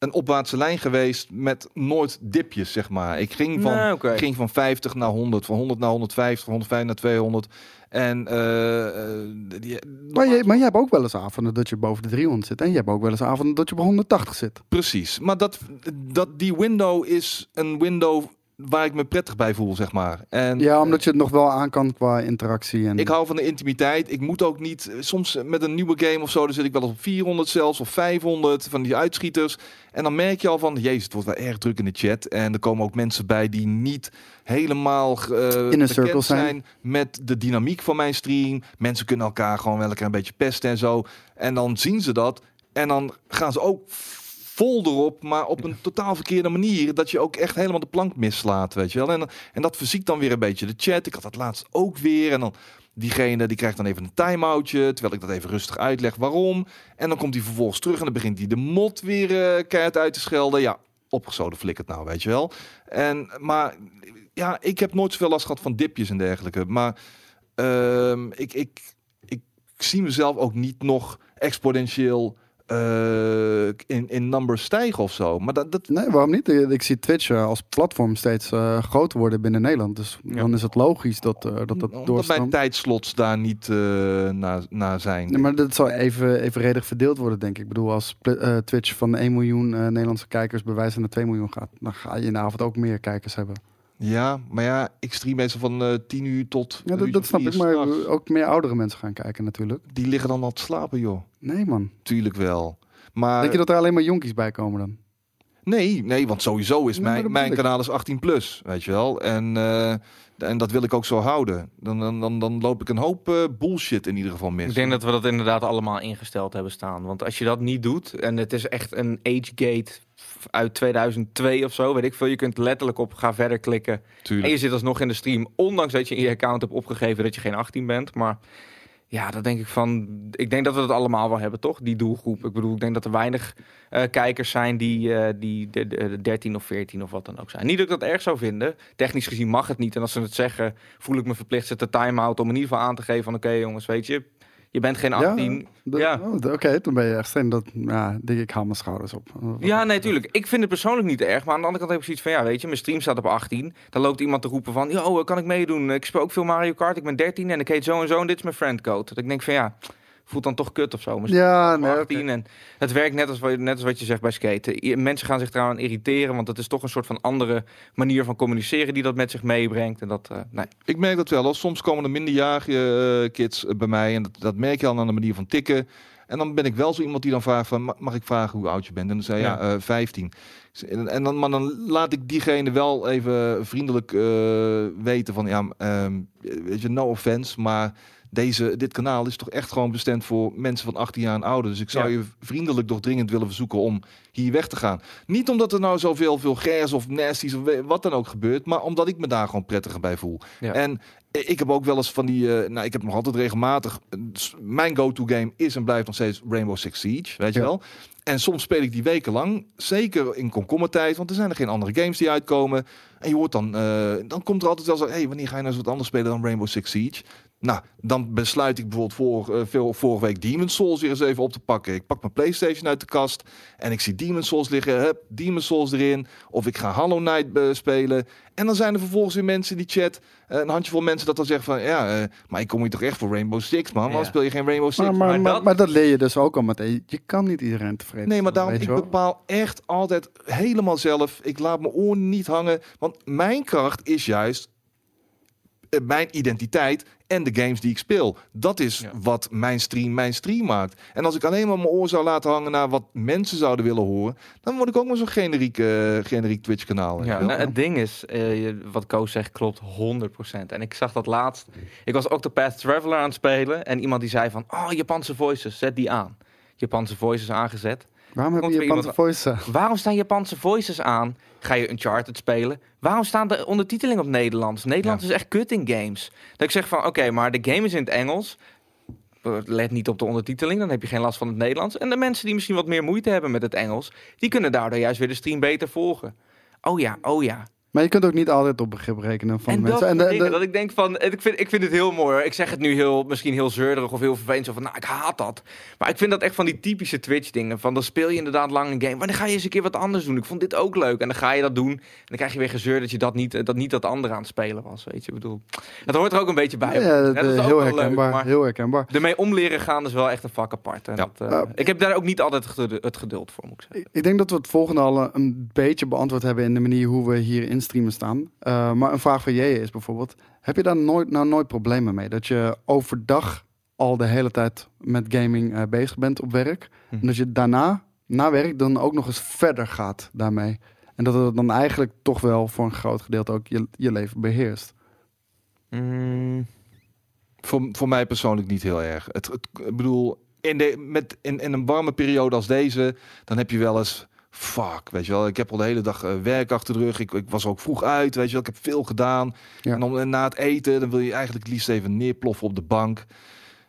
een opwaartse lijn geweest met nooit dipjes, zeg maar. Ik ging van, Nee, oké. ging van 50 naar 100, van 100 naar 150, van 105 naar 200. En eh, eh, die, Maar je, maar je hebt ook wel eens avonden dat je boven de 300 zit. En je hebt ook wel eens avonden dat je op 180 zit. Precies. Maar dat, dat, die window is een window waar ik me prettig bij voel, zeg maar. En Ja, omdat je het nog wel aan kan qua interactie. En, Ik hou van de intimiteit. Ik moet ook niet. eh, Soms met een nieuwe game of zo, dan zit ik wel eens op 400 zelfs of 500 van die uitschieters. En dan merk je al van, jezus, het wordt wel erg druk in de chat. En er komen ook mensen bij die niet helemaal eh In een circle zijn. zijn met de dynamiek van mijn stream. Mensen kunnen elkaar gewoon wel lekker een beetje pesten en zo. En dan zien ze dat. En dan gaan ze ook vol erop, maar op een totaal verkeerde manier. Dat je ook echt helemaal de plank mislaat, weet je wel. En, en dat verziekt dan weer een beetje de chat. Ik had dat laatst ook weer. En dan diegene die krijgt dan even een time-outje, terwijl ik dat even rustig uitleg waarom. En dan komt hij vervolgens terug en dan begint hij de mod weer eh keihard uit te schelden. Ja, opgezoden flikkert nou, weet je wel. En, maar ja, ik heb nooit zoveel last gehad van dipjes en dergelijke. Maar ehm, ik, ik, ik zie mezelf ook niet nog exponentieel eh, in, in numbers stijgen of zo. Maar dat, dat, Nee, waarom niet? Ik, zie Twitch eh, als platform steeds eh, groter worden binnen Nederland. Dus Ja. dan is het logisch dat eh, dat, dat omdat mijn doorstroomt. tijdslots daar niet naar, naar zijn. Nee, maar dat zal even evenredig verdeeld worden, denk ik. Ik bedoel, als Twitch van 1 miljoen Nederlandse kijkers bij wijze naar 2 miljoen gaat, dan ga je in de avond ook meer kijkers hebben. Ja, maar ja, ik stream meestal van eh 10 uur tot. Ja, dat, snap ik, maar ook meer oudere mensen gaan kijken natuurlijk. Die liggen dan al te slapen, joh. Nee, man. Tuurlijk wel. Maar Denk je dat er alleen maar jonkies bij komen dan? nee, nee, want sowieso is mijn, mijn kanaal is 18 plus, weet je wel. En, eh, en dat wil ik ook zo houden. Dan, dan, dan, dan loop ik een hoop eh, bullshit in ieder geval mis. Ik denk dat we dat inderdaad allemaal ingesteld hebben staan. Want als je dat niet doet, en het is echt een agegate uit 2002 of zo, weet ik veel. Je kunt letterlijk op ga verder klikken. En je zit alsnog in de stream, ondanks dat je in je account hebt opgegeven dat je geen 18 bent. Maar ja, dat denk ik van. Ik denk dat we dat allemaal wel hebben, toch? Die doelgroep. Ik bedoel, ik denk dat er weinig eh, kijkers zijn die, eh, die de, de, de 13 of 14 of wat dan ook zijn. Niet dat ik dat erg zou vinden. Technisch gezien mag het niet. En als ze het zeggen, voel ik me verplicht ze te time-out om in ieder geval aan te geven van oké jongens, weet je, je bent geen 18. Dat- Ja. oh, Oké, dan ben je echt streng. Dat, ja, denk ik, haal mijn schouders op. Ja, nee, tuurlijk. Ik vind het persoonlijk niet erg. Maar aan de andere kant heb ik zoiets van, ja, weet je, mijn stream staat op 18. Dan loopt iemand te roepen van, yo, kan ik meedoen? Ik speel ook veel Mario Kart, ik ben 13 en ik heet zo en zo en dit is mijn friendcode. Dat ik denk van, ja, voelt dan toch kut of zo. Ja, nee, 18 en het werkt net als, wat, net als wat je zegt bij skaten. Mensen gaan zich eraan irriteren, want het is toch een soort van andere manier van communiceren die dat met zich meebrengt. En dat, uh, nee. Ik merk dat wel. Soms komen er minderjarige uh, kids bij mij en dat, dat merk je al aan de manier van tikken. En dan ben ik wel zo iemand die dan vraagt van, mag ik vragen hoe oud je bent? En dan zei ja, ja uh, 15. En dan, maar dan laat ik diegene wel even vriendelijk uh, weten van, ja, um, weet je, no offense, maar deze, dit kanaal is toch echt gewoon bestemd voor mensen van 18 jaar en ouder. Dus ik zou je vriendelijk toch dringend willen verzoeken om hier weg te gaan. Niet omdat er nou zoveel veel gers of nasties of wat dan ook gebeurt, maar omdat ik me daar gewoon prettiger bij voel. Ja. En ik heb ook wel eens van die, uh, nou ik heb nog altijd regelmatig, mijn go-to game is en blijft nog steeds Rainbow Six Siege, weet je wel. En soms speel ik die weken lang, zeker in komkommertijd, want er zijn er geen andere games die uitkomen. En je hoort dan, uh, dan komt er altijd wel zo, hey, wanneer ga je nou eens wat anders spelen dan Rainbow Six Siege? Nou, dan besluit ik bijvoorbeeld voor, uh, veel, vorige week Demon's Souls weer eens even op te pakken. Ik pak mijn PlayStation uit de kast en ik zie Demon's Souls liggen. Hup, Demon's Souls erin. Of ik ga Hollow Knight uh, spelen. En dan zijn er vervolgens weer mensen die chat. Uh, een handjevol mensen dat dan zeggen van... Ja, maar ik kom hier toch echt voor Rainbow Six, man. Waarom ja. speel je geen Rainbow Six? Maar, maar, maar, dat... maar, dat... leer je dus ook al meteen. Je kan niet iedereen tevreden Nee, maar daarom, ik bepaal echt altijd helemaal zelf. Ik laat mijn oren niet hangen. Want mijn kracht is juist mijn identiteit en de games die ik speel. Dat is wat mijn stream mijn stream maakt. En als ik alleen maar mijn oor zou laten hangen naar wat mensen zouden willen horen, dan word ik ook maar zo'n generiek, uh, generiek Twitch kanaal. Ja, nou, het ding is, uh, wat Koos zegt klopt 100%. En ik zag dat laatst. Ik was Octopath Traveler aan het spelen en iemand die zei van, oh Japanse voices, zet die aan. Japanse voices aangezet. Waarom heb je Japanse voices? Waarom staan Japanse voices aan? Ga je Uncharted spelen? Waarom staan de ondertiteling op Nederlands? Nederlands is echt kut in games. Dat ik zeg van, oké, maar de game is in het Engels. Let niet op de ondertiteling, dan heb je geen last van het Nederlands. En de mensen die misschien wat meer moeite hebben met het Engels, die kunnen daardoor juist weer de stream beter volgen. Oh ja, oh ja. Maar je kunt ook niet altijd op begrip rekenen van en mensen. en de, dat ik denk van, ik vind, ik vind het heel mooi hoor. Ik zeg het nu heel, misschien heel zeurderig of heel vervelend. Zo van, nou, ik haat dat. Maar ik vind dat echt van die typische Twitch dingen. Van, dan speel je inderdaad lang een game. Maar dan ga je eens een keer wat anders doen. Ik vond dit ook leuk. En dan ga je dat doen. En dan krijg je weer gezeur dat je dat niet, dat niet dat andere aan het spelen was. Weet je, ik bedoel. Het hoort er ook een beetje bij. Ja, dat, is heel herkenbaar. Leuk, heel herkenbaar. Ermee om leren gaan is wel echt een vak apart. En dat, uh, ik heb daar ook niet altijd het geduld voor, moet ik zeggen. Ik denk dat we het volgende al een beetje beantwoord hebben in de manier hoe we hier in streamen staan. Uh, maar een vraag van jij is bijvoorbeeld: heb je daar nooit, nou nooit problemen mee? Dat je overdag al de hele tijd met gaming uh, bezig bent op werk. Hm. En dat je daarna, na werk, dan ook nog eens verder gaat daarmee. En dat het dan eigenlijk toch wel voor een groot gedeelte ook je, je leven beheerst. Mm. Voor, voor mij persoonlijk niet heel erg. Het, het ik bedoel, in, de, met, in, in een warme periode als deze, dan heb je wel eens fuck, weet je wel. Ik heb al de hele dag uh, werk achter de rug. Ik, ik, was ook vroeg uit, weet je wel. Ik heb veel gedaan. En, om, en na het eten, dan wil je eigenlijk het liefst even neerploffen op de bank.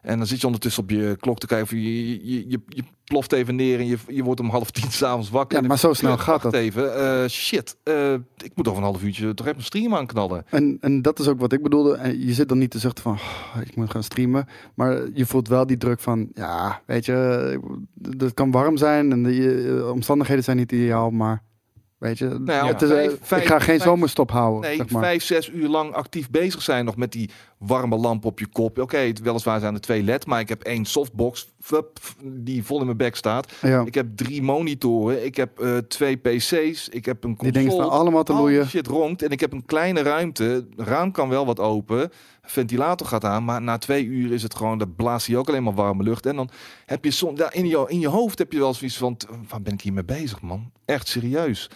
En dan zit je ondertussen op je klok te kijken. Of je, je, je, je ploft even neer en je, je wordt om half tien s'avonds wakker. Ja, maar zo snel gaat dat. even. Uh, shit, uh, ik moet over een half uurtje toch even een stream aanknallen. En, en dat is ook wat ik bedoelde. Je zit dan niet te zeggen van, oh, ik moet gaan streamen. Maar je voelt wel die druk van, ja, weet je, het kan warm zijn en de omstandigheden zijn niet ideaal, maar Weet je, nou ja, het is, vijf, ik ga geen vijf, zomerstop houden. Nee, zeg maar. vijf, zes uur lang actief bezig zijn nog met die warme lamp op je kop. Oké, okay, weliswaar zijn er twee LED, maar ik heb één softbox die vol in mijn bek staat. Ja. Ik heb drie monitoren, ik heb uh, twee PC's, ik heb een console. Die dingen staan allemaal te loeien. shit ronkt en ik heb een kleine ruimte. Raam kan wel wat open, ventilator gaat aan, maar na twee uur is het gewoon, dan blaast hij ook alleen maar warme lucht. En dan heb je soms, in je, in je hoofd heb je wel zoiets van, waar ben ik hiermee bezig, man? Echt serieus.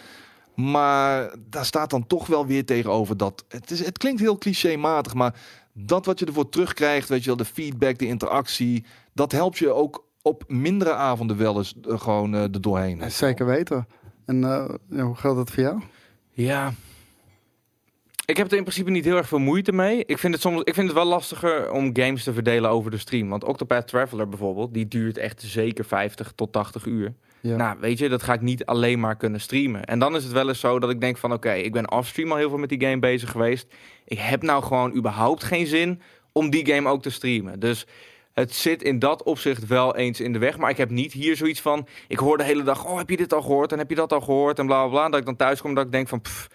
Maar daar staat dan toch wel weer tegenover dat. Het, is, het klinkt heel clichématig, maar dat wat je ervoor terugkrijgt, weet je wel, de feedback, de interactie, dat helpt je ook op mindere avonden wel eens uh, gewoon uh, er doorheen. Zeker weten. En uh, hoe geldt dat voor jou? Ja. Ik heb er in principe niet heel erg veel moeite mee. Ik vind het soms, ik vind het wel lastiger om games te verdelen over de stream. Want Octopath Traveler bijvoorbeeld, die duurt echt zeker 50 tot 80 uur. Ja. Nou, weet je, dat ga ik niet alleen maar kunnen streamen. En dan is het wel eens zo dat ik denk van... oké, ik ben offstream al heel veel met die game bezig geweest. Ik heb nou gewoon überhaupt geen zin om die game ook te streamen. Dus het zit in dat opzicht wel eens in de weg. Maar ik heb niet hier zoiets van... ik hoor de hele dag, oh, heb je dit al gehoord? En heb je dat al gehoord? En bla, bla, bla. Dat ik dan thuis kom dat ik denk van... Pff,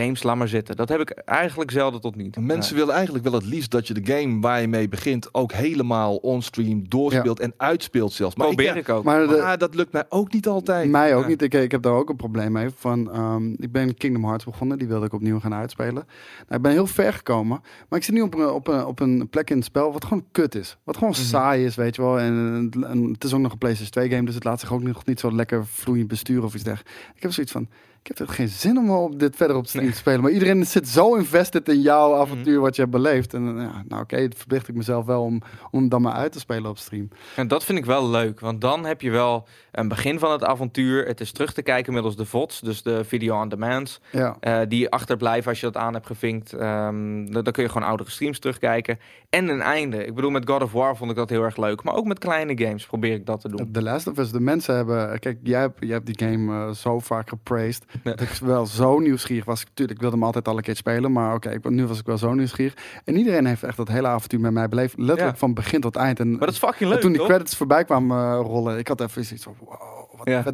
games, laat maar zitten. Dat heb ik eigenlijk zelden tot niet. Mensen willen eigenlijk wel het liefst dat je de game waar je mee begint ook helemaal onstream doorspeelt en uitspeelt zelfs. Maar Probeer ik, ook. Maar, maar, dat lukt mij ook niet altijd. Mij ook niet. Ik, ik, heb daar ook een probleem mee. Van, um, ik ben Kingdom Hearts begonnen. Die wilde ik opnieuw gaan uitspelen. Nou, ik ben heel ver gekomen. Maar ik zit nu op een, op een, op een plek in het spel wat gewoon kut is. Wat gewoon mhm. saai is, weet je wel. En, en, het is ook nog een PlayStation 2 game. Dus het laat zich ook nog niet zo lekker vloeiend besturen of iets dergelijks. Ik heb zoiets van ik heb er geen zin om op dit verder op stream te spelen. Maar iedereen zit zo invested in jouw avontuur wat je hebt beleefd. En ja, nou oké, het verplicht ik mezelf wel om, om dan maar uit te spelen op stream. En dat vind ik wel leuk, want dan heb je wel een begin van het avontuur. Het is terug te kijken middels de VODs, dus de video on demand. Ja. Uh, die achterblijven als je dat aan hebt gevinkt. Um, dan, kun je gewoon oudere streams terugkijken. En een einde. Ik bedoel, met God of War vond ik dat heel erg leuk. Maar ook met kleine games probeer ik dat te doen. The Last of Us, de mensen hebben... Kijk, jij hebt, jij hebt die game uh, zo vaak gepraised. Dat ik wel zo nieuwsgierig was. Tuurlijk, ik wilde hem altijd al een keer spelen. Maar oké, okay, nu was ik wel zo nieuwsgierig. En iedereen heeft echt dat hele avontuur met mij beleefd. Letterlijk van begin tot eind. En, maar dat is fucking leuk, toen die credits voorbij kwamen uh, rollen, ik had even zoiets van... Wow ja.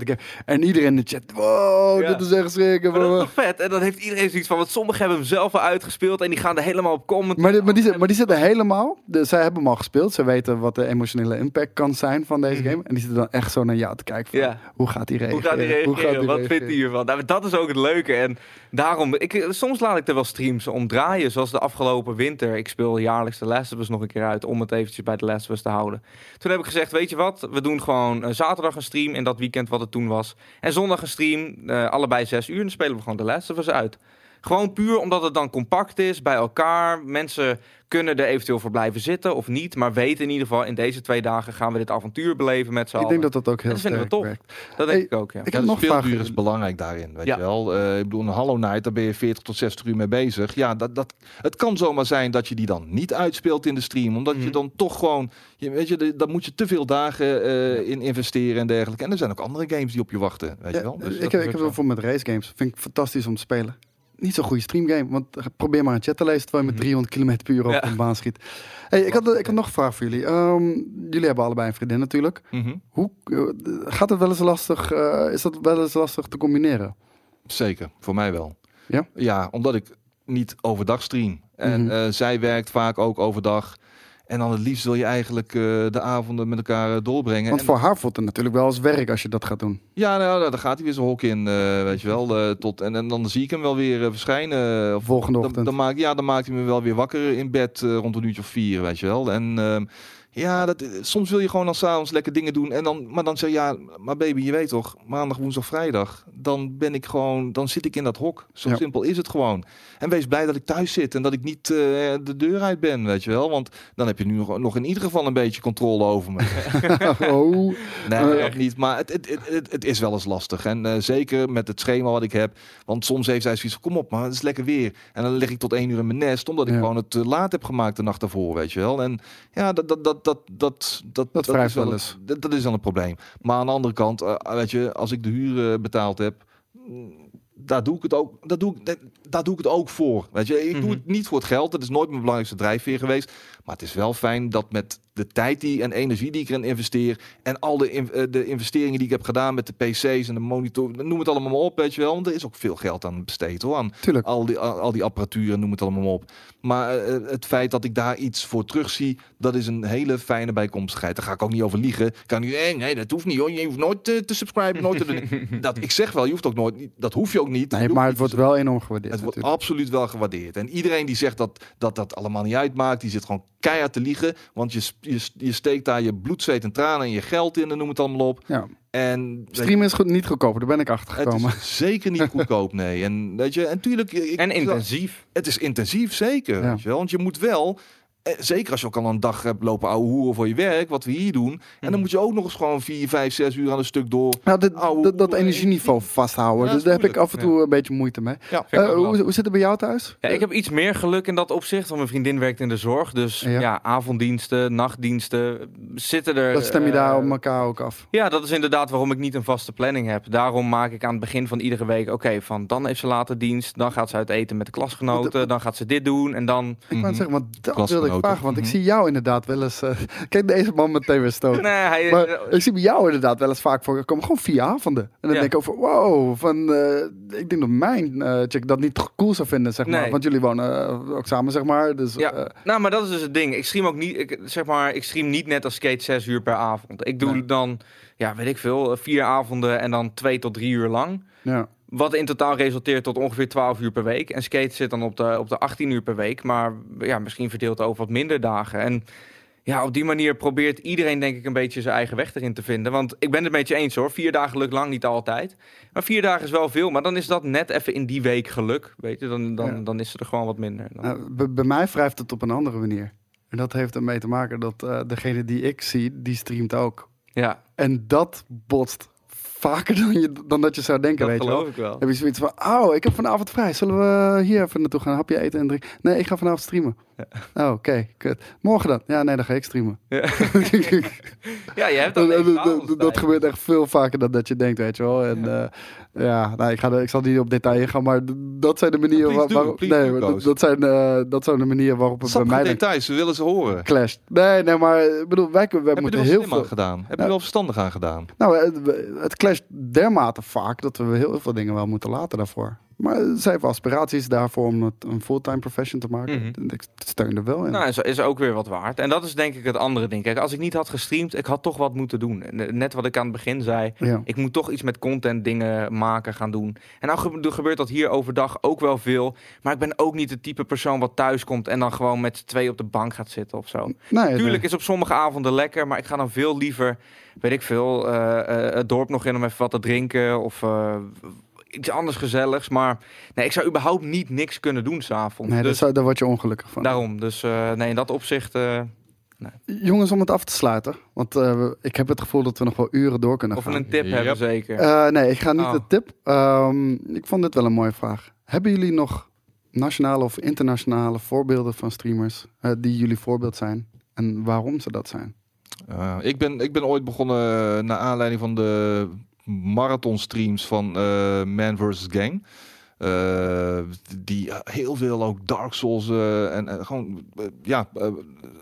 En iedereen in de chat, wow, dit is echt schrikken. Maar dat is toch vet? En dan heeft iedereen zoiets van, want sommigen hebben hem zelf al uitgespeeld en die gaan er helemaal op komen. Maar, die, maar, die, maar die zitten helemaal, de, zij hebben hem al gespeeld, ze weten wat de emotionele impact kan zijn van deze mhm. game. En die zitten dan echt zo naar jou te kijken van, hoe gaat hij reageren? Hoe gaat hij reageren? wat vindt hij hiervan? Nou, dat is ook het leuke. En daarom, ik, soms laat ik er wel streams omdraaien, zoals de afgelopen winter. Ik speel jaarlijks de Last of Us nog een keer uit, om het eventjes bij de Last of Us te houden. Toen heb ik gezegd, weet je wat, we doen gewoon uh, zaterdag een stream in dat weekend wat het toen was. En zondag een stream, uh, allebei zes uur. En spelen we gewoon de Last of Us uit. Gewoon puur omdat het dan compact is, bij elkaar. Mensen kunnen er eventueel voor blijven zitten of niet. Maar weten in ieder geval, in deze twee dagen gaan we dit avontuur beleven met z'n allen. Ik denk dat dat ook heel dat vinden we tof. Werkt. Dat denk ik ook, ja. Ik heb nog speelduur is belangrijk daarin, weet je wel. Uh, ik bedoel, een Hollow Knight, daar ben je 40 tot 60 uur mee bezig. Ja, dat, dat, het kan zomaar zijn dat je die dan niet uitspeelt in de stream. Omdat je mhm. dan toch gewoon, je, weet je, dan moet je te veel dagen uh, in investeren en dergelijke. En er zijn ook andere games die op je wachten, weet je wel. Dus ik, heb, ik heb voor met race games. Vind ik fantastisch om te spelen niet zo'n goede streamgame. Want probeer maar een chat te lezen terwijl je met 300 mhm. km per uur op een baan schiet. Hey, ik, had, ik had nog een vraag voor jullie. Um, jullie hebben allebei een vriendin natuurlijk. Mhm. Hoe, uh, gaat het wel eens lastig, uh, is dat wel eens lastig te combineren? Zeker, voor mij wel. Ja? Ja, omdat ik niet overdag stream. En mm -hmm. zij werkt vaak ook overdag. En dan het liefst wil je eigenlijk uh, de avonden met elkaar uh, doorbrengen. Want voor haar voelt het natuurlijk wel als werk als je dat gaat doen. Ja, nou, nou dan gaat hij weer zijn hok in, uh, weet je wel. tot, en, en dan zie ik hem wel weer verschijnen. Volgende ochtend. Dan, dan, maakt, ja, dan maakt hij me wel weer wakker in bed rond een uurtje of vier, weet je wel. En ehm, ja, dat, soms wil je gewoon als s'avonds lekker dingen doen. En dan, maar dan zeg je, ja, maar baby, je weet toch, maandag, woensdag, vrijdag. Dan ben ik gewoon, dan zit ik in dat hok. Zo simpel is het gewoon. En wees blij dat ik thuis zit en dat ik niet uh, de deur uit ben, weet je wel. Want dan heb je nu nog, nog in ieder geval een beetje controle over me. oh. Nee, uh. niet. Maar het, het, het, het, is wel eens lastig. En uh, zeker met het schema wat ik heb. Want soms heeft zij zoiets van, kom op, maar het is lekker weer. En dan lig ik tot één uur in mijn nest, omdat ik gewoon het te laat heb gemaakt de nacht daarvoor, weet je wel. En ja, dat, dat, dat, dat, dat, dat, dat, dat is wel eens. Dat, dat, is dan een probleem. Maar aan de andere kant, uh, weet je, als ik de huur uh, betaald heb, daar doe ik het ook, daar doe ik, daar doe ik het ook voor. Weet je, ik doe mhm. het niet voor het geld. Dat is nooit mijn belangrijkste drijfveer geweest. Maar het is wel fijn dat met de tijd die en energie die ik erin investeer en al de, in, de investeringen die ik heb gedaan met de PC's en de monitor, noem het allemaal maar op, weet je wel. Want er is ook veel geld aan besteed hoor. Aan Tuurlijk. Al die, al, die apparatuur, noem het allemaal maar op. Maar uh, het feit dat ik daar iets voor terugzie, dat is een hele fijne bijkomstigheid. Daar ga ik ook niet over liegen. Kan niet, nee, nee, dat hoeft niet hoor. Je hoeft nooit uh, te subscriben, nooit te dat Ik zeg wel, je hoeft ook nooit, dat hoef je ook niet. Nee, maar het wordt wel enorm gewaardeerd. Het wordt absoluut wel gewaardeerd. En iedereen die zegt dat, dat dat allemaal niet uitmaakt, die zit gewoon keihard te liegen. Want je, je, je steekt daar je bloed, zweet en tranen en je geld in en noem het allemaal op. Ja. En streamen is goed, niet goedkoop, daar ben ik achter gekomen. Het is zeker niet goedkoop, nee. En weet je, en tuurlijk. en intensief. Het is intensief, zeker. Weet je wel? Want je moet wel zeker als je ook al een dag hebt lopen ouwe hoeren voor je werk, wat we hier doen. En dan mhm. moet je ook nog eens gewoon vier, vijf, zes uur aan een stuk door. Nou, dat, dat, energieniveau vasthouden. dus daar heb ik af en toe een beetje moeite mee. Ja, uh, hoe, hoe, zit het bij jou thuis? Ja, ik heb iets meer geluk in dat opzicht. Want mijn vriendin werkt in de zorg. Dus ja, avonddiensten, nachtdiensten zitten er. Dat stem je daar uh, op elkaar ook af. Ja, dat is inderdaad waarom ik niet een vaste planning heb. Daarom maak ik aan het begin van iedere week, oké, van dan heeft ze later dienst. Dan gaat ze uit eten met de klasgenoten. Dan gaat ze dit doen. En dan... Ik mm -hmm. zeggen, want dat wilde ik want ik Mhm. zie jou inderdaad wel eens... eh, kijk, deze man meteen weer stoot. Nee, hij, Maar ik zie bij jou inderdaad wel eens vaak voor komen gewoon vier avonden. En dan Ja. denk ik over, wow, van, eh, ik denk dat mijn eh chick dat niet cool zou vinden, zeg maar. Want jullie wonen ook samen, zeg maar. Dus, Ja, nou, maar dat is dus het ding. Ik stream ook niet, ik, zeg maar, ik stream niet net als skate zes uur per avond. Ik doe Nee. dan, ja, weet ik veel, vier avonden en dan twee tot drie uur lang. ja. Wat in totaal resulteert tot ongeveer 12 uur per week. En skate zit dan op de, op de 18 uur per week. Maar ja, misschien verdeeld over wat minder dagen. En ja, op die manier probeert iedereen denk ik een beetje zijn eigen weg erin te vinden. Want ik ben het met je eens hoor. Vier dagen lukt lang niet altijd. Maar vier dagen is wel veel. Maar dan is dat net even in die week geluk. Weet je, dan, dan, Ja. dan is er gewoon wat minder. Dan- Nou, bij- bij mij wrijft het op een andere manier. En dat heeft ermee te maken dat eh, degene die ik zie, die streamt ook. ja, En dat botst vaker dan, je, dan dat je zou denken, dat weet wel. geloof ik wel. Heb je zoiets van, oh, ik heb vanavond vrij. Zullen we hier even naartoe gaan? Een hapje eten en drinken? Nee, ik ga vanavond streamen. Oh, oké, kut. Morgen dan? Ja, nee, dan ga ik streamen. Ja. Ja, je hebt dat, dat- dat- gebeurt echt veel vaker dan dat je denkt, weet je wel. En ja, ja nou, ik, ga ik zal niet op detail ingaan, maar dat zijn de manieren waar- waarop... please Nee, do, dat, zijn, eh, dat zijn de manieren waarop het bij mij details, we willen ze horen. clasht. Nee, nee, maar ik bedoel, wij, wij Heb er moeten heel veel... aan gedaan? Heb je wel verstandig aan gedaan? Nou, het, het clasht dermate vaak dat we heel veel dingen wel moeten laten daarvoor. Maar zij heeft aspiraties daarvoor om het een fulltime profession te maken. Mhm. Ik steun er wel in. Nou, is, is ook weer wat waard. En dat is denk ik het andere ding. Kijk, als ik niet had gestreamd, ik had toch wat moeten doen. En, eh, Net wat ik aan het begin zei. ja. Ik moet toch iets met content dingen maken gaan doen. En nou gebe- gebeurt dat hier overdag ook wel veel. Maar ik ben ook niet het type persoon wat thuis komt en dan gewoon met z'n twee op de bank gaat zitten of zo. Nee, Tuurlijk is op sommige avonden lekker, maar ik ga dan veel liever, weet ik veel, eh, eh, het dorp nog in om even wat te drinken of iets anders gezelligs. Maar nee, ik zou überhaupt niet niks kunnen doen s'avonds. nee, dat dus zou, daar word je ongelukkig van. daarom. Dus eh, nee, in dat opzicht. eh, Jongens, om het af te sluiten. Want eh, ik heb het gevoel dat we nog wel uren door kunnen of gaan. een tip Yep. hebben, zeker. Eh, nee, ik ga niet Oh. de tip. Ehm, ik vond dit wel een mooie vraag. Hebben jullie nog nationale of internationale voorbeelden van streamers eh, die jullie voorbeeld zijn? En waarom ze dat zijn? Uh, ik, ben, ik ben ooit begonnen uh, naar aanleiding van de marathon streams van uh, Man vs. Gang. Uh, die heel veel ook Dark Souls uh, en gewoon ja,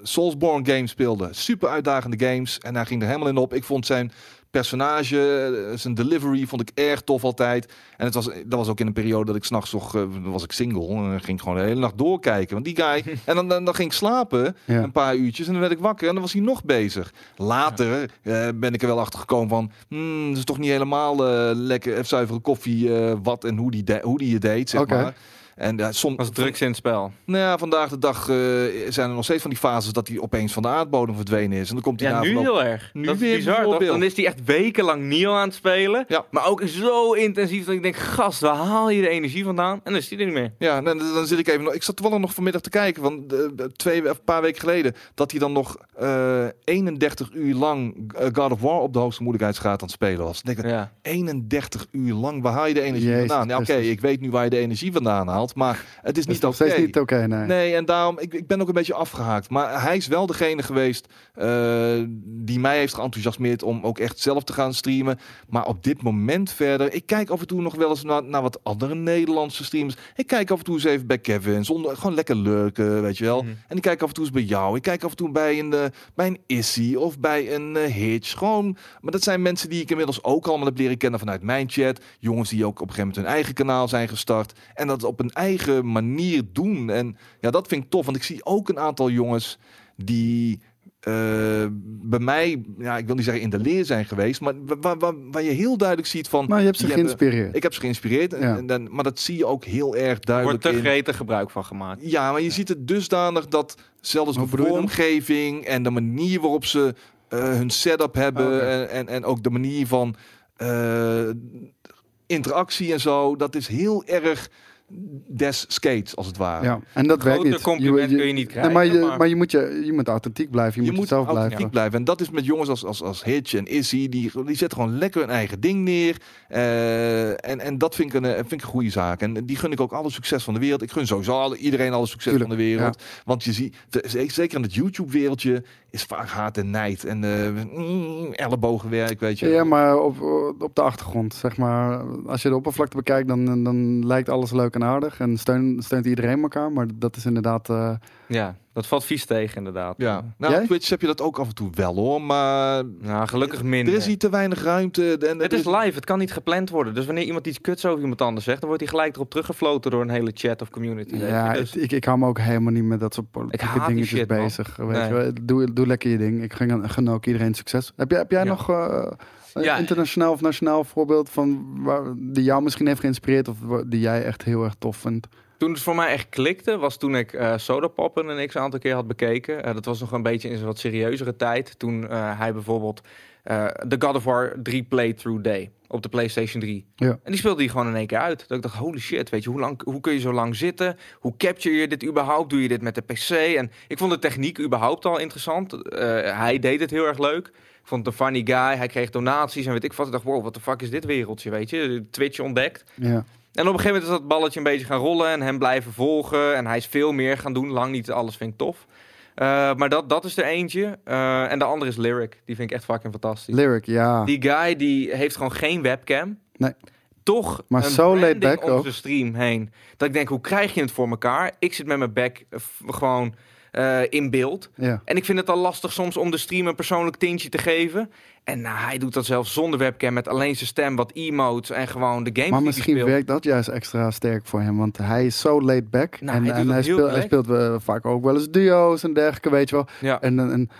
Soulsborne games speelde. Super uitdagende games en hij ging er helemaal in op. Ik vond zijn personage, zijn delivery vond ik erg tof altijd. En het was, dat was ook in een periode dat ik s'nachts nog, uh, was ik single. En ging ik gewoon de hele nacht doorkijken. Want die guy, en dan, dan, dan ging ik slapen ja. een paar uurtjes en dan werd ik wakker en dan was hij nog bezig. Later ja. uh, ben ik er wel achter gekomen van, hmm, dat is toch niet helemaal uh, lekker, zuivere koffie, wat en hoe die, de, hoe die je deed, zeg okay. maar. En uh, soms was drugs in het spel. Nou ja, vandaag de dag uh, zijn er nog steeds van die fases dat hij opeens van de aardbodem verdwenen is. En dan komt hij ja, nu heel erg. Nu dat is weer bizar. Toch? Dan is hij echt wekenlang Nio aan het spelen. Ja. Maar ook zo intensief dat ik denk, gast, waar haal je de energie vandaan? En dan is hij er niet meer. Ja, dan, dan zit ik even. Ik zat toevallig nog vanmiddag te kijken van de, twee of een paar weken geleden dat hij dan nog uh, 31 uur lang God of War op de hoogste moeilijkheidsgraad aan het spelen was. Dan denk ik, ja. 31 uur lang, waar haal je de energie Jezus vandaan? Ja, Oké, okay, ik weet nu waar je de energie vandaan haalt, maar het is niet oké. Okay. niet oké, okay, nee. Nee, en daarom, ik, ik ben ook een beetje afgehaakt. Maar hij is wel degene geweest uh, die mij heeft geenthousiasmeerd om ook echt zelf te gaan streamen. Maar op dit moment verder, ik kijk af en toe nog wel eens naar, naar wat andere Nederlandse streamers. Ik kijk af en toe eens even bij Kevin, zonder, gewoon lekker lurken, weet je wel. Mm -hmm. En ik kijk af en toe eens bij jou. Ik kijk af en toe bij een, uh, bij een Issy of bij een uh, Hitch. Gewoon, maar dat zijn mensen die ik inmiddels ook allemaal heb leren kennen vanuit mijn chat. Jongens die ook op een gegeven moment hun eigen kanaal zijn gestart. En dat op een eigen manier doen. En ja, dat vind ik tof. Want ik zie ook een aantal jongens die uh, bij mij, ja, ik wil niet zeggen in de leer zijn geweest, maar waar, waar, waar je heel duidelijk ziet van. Maar je hebt ze geïnspireerd. Hebben, ik heb ze geïnspireerd, ja. en, en, en, maar dat zie je ook heel erg duidelijk. Er wordt te gretig gebruik van gemaakt. Ja, maar je ja. ziet het dusdanig dat zelfs de vormgeving en de manier waarop ze uh, hun setup hebben oh, okay. en, en, en ook de manier van uh, interactie en zo, dat is heel erg des skates, als het ware. Ja, en dat werkt niet. compliment je, kun je niet krijgen. Nee, maar, je, maar... maar je, moet je, je moet authentiek blijven. Je, je moet, moet zelf blijven. blijven. En dat is met jongens als, als, als Hitch en Issy. Die, die zetten gewoon lekker hun eigen ding neer. Uh, en, en dat vind ik, een, vind ik een goede zaak. En die gun ik ook alle succes van de wereld. Ik gun sowieso alle, iedereen alle succes Tuurlijk, van de wereld. Ja. Want je ziet, zeker in het YouTube-wereldje, is vaak haat en nijd. En uh, ellebogenwerk, weet je. Ja, maar op, op de achtergrond, zeg maar. Als je de oppervlakte bekijkt, dan, dan lijkt alles leuk en aardig. En steun, steunt iedereen elkaar. Maar dat is inderdaad... Uh, ja. Dat valt vies tegen, inderdaad. Ja, nou, Jij? op Twitch heb je dat ook af en toe wel hoor, maar Nou, gelukkig minder. er is hier te weinig ruimte. En Het is live, het kan niet gepland worden. Dus wanneer iemand iets kuts over iemand anders zegt, dan wordt hij gelijk erop teruggefloten door een hele chat of community. Ja. Dus- ik, ik, ik hou me ook helemaal niet met dat soort politieke haat die dingetjes shit, bezig. Weet Nee. je wel. Doe, doe lekker je ding. Ik gun, ook iedereen succes. Heb jij, heb jij Ja. nog eh, een Ja. internationaal of nationaal voorbeeld van waar, die jou misschien heeft geïnspireerd of die jij echt heel erg tof vindt? Toen het voor mij echt klikte, was toen ik eh Sodapoppen een x aantal keer had bekeken. Eh, dat was nog een beetje in zijn wat serieuzere tijd. Toen eh, hij bijvoorbeeld de God of War 3 playthrough day op de PlayStation 3. Ja. En die speelde hij gewoon in één keer uit. Dat ik dacht, holy shit, weet je, hoe, lang, hoe kun je zo lang zitten? Hoe capture je dit überhaupt? Doe je dit met de PC? En ik vond de techniek überhaupt al interessant. Hij deed het heel erg leuk. Ik vond het een funny guy. Hij kreeg donaties en weet ik wat. Ik dacht, wow, wat de fuck is dit wereldje, weet je? Twitch ontdekt. Ja. En op een gegeven moment is dat balletje een beetje gaan rollen en hem blijven volgen. En hij is veel meer gaan doen. Lang niet alles vind ik tof. Eh, maar dat, dat is er eentje. Eh, en de andere is Lyric. Die vind ik echt fucking fantastisch. Lyric, ja. Die guy die heeft gewoon geen webcam. Nee. Toch Maar een zo laid back om ook. zijn stream heen. Dat ik denk, hoe krijg je het voor elkaar? Ik zit met mijn back eh, gewoon eh, in beeld. ja. En ik vind het al lastig soms om de stream een persoonlijk tintje te geven. En nou, hij doet dat zelfs zonder webcam met alleen zijn stem, wat emotes en gewoon de game Maar misschien werkt dat juist extra sterk voor hem, want hij is zo laid back. Nou, en hij en hij, hij speelt eh, vaak ook wel eens duo's en dergelijke, weet je wel. Ja. En,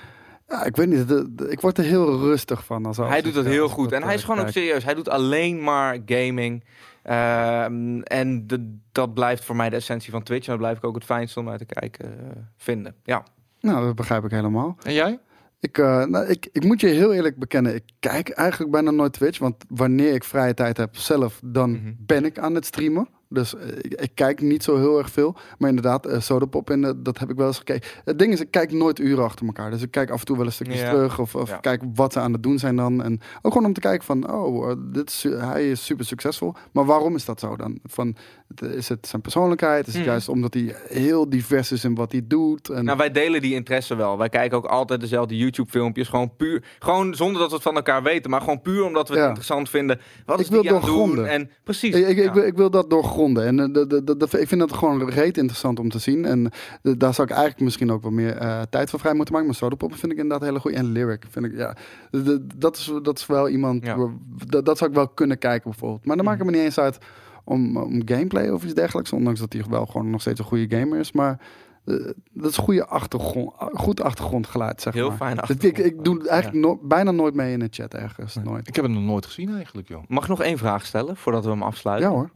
ja, ik weet niet, de- de- ik word er heel rustig van. Als Hij doet dat heel goed. En eh, hij is gewoon ook serieus. Hij doet alleen maar gaming. Ehm, en de- dat blijft voor mij de essentie van Twitch. En dat blijf ik ook het fijnste om naar te kijken eh, vinden. Ja. Nou, dat begrijp ik helemaal. En jij? Ik, eh, nou, ik, ik moet je heel eerlijk bekennen, ik kijk eigenlijk bijna nooit Twitch. Want wanneer ik vrije tijd heb zelf, dan Mhm. ben ik aan het streamen. Dus eh, ik, kijk niet zo heel erg veel. Maar inderdaad, eh Sodapop, en eh, dat heb ik wel eens gekeken. Het ding is, ik kijk nooit uren achter elkaar. Dus ik kijk af en toe wel een stukjes Ja. terug. Of, of Ja. kijk wat ze aan het doen zijn dan. En ook gewoon om te kijken van, oh, eh, dit is, hij is super succesvol. Maar waarom is dat zo dan? Van, is het zijn persoonlijkheid? Is het Hmm. juist omdat hij heel divers is in wat hij doet? En, Nou, wij delen die interesse wel. Wij kijken ook altijd dezelfde YouTube-filmpjes. Gewoon puur. Gewoon zonder dat we het van elkaar weten. Maar gewoon puur omdat we het Ja. interessant vinden. Wat Ik is wil die aan doen? En precies. Ik, ik, wil, ik wil dat doorgronden. En eh, dat- dat- dat- ik vind dat gewoon reet interessant om te zien. En eh, daar zou ik eigenlijk misschien ook wat meer eh, tijd voor vrij moeten maken. Maar Sodapoppen vind ik inderdaad hele goed. En Lyric vind ik, ja. Dat is, dat is wel iemand, Ja. waar- dat, dat zou ik wel kunnen kijken bijvoorbeeld. Maar dan maakt het me niet eens uit om, om gameplay of iets dergelijks. Ondanks dat hij wel gewoon nog steeds een goede gamer is. Maar dat is goede achtergrond, goed achtergrondgeluid, zeg Heel maar. fijn Dat- ik, ik doe achtergrond, eigenlijk no- bijna nooit mee in de chat ergens. Nooit. Ik heb hem nog nooit gezien eigenlijk, joh. Mag ik nog één vraag stellen voordat we hem afsluiten? Ja hoor.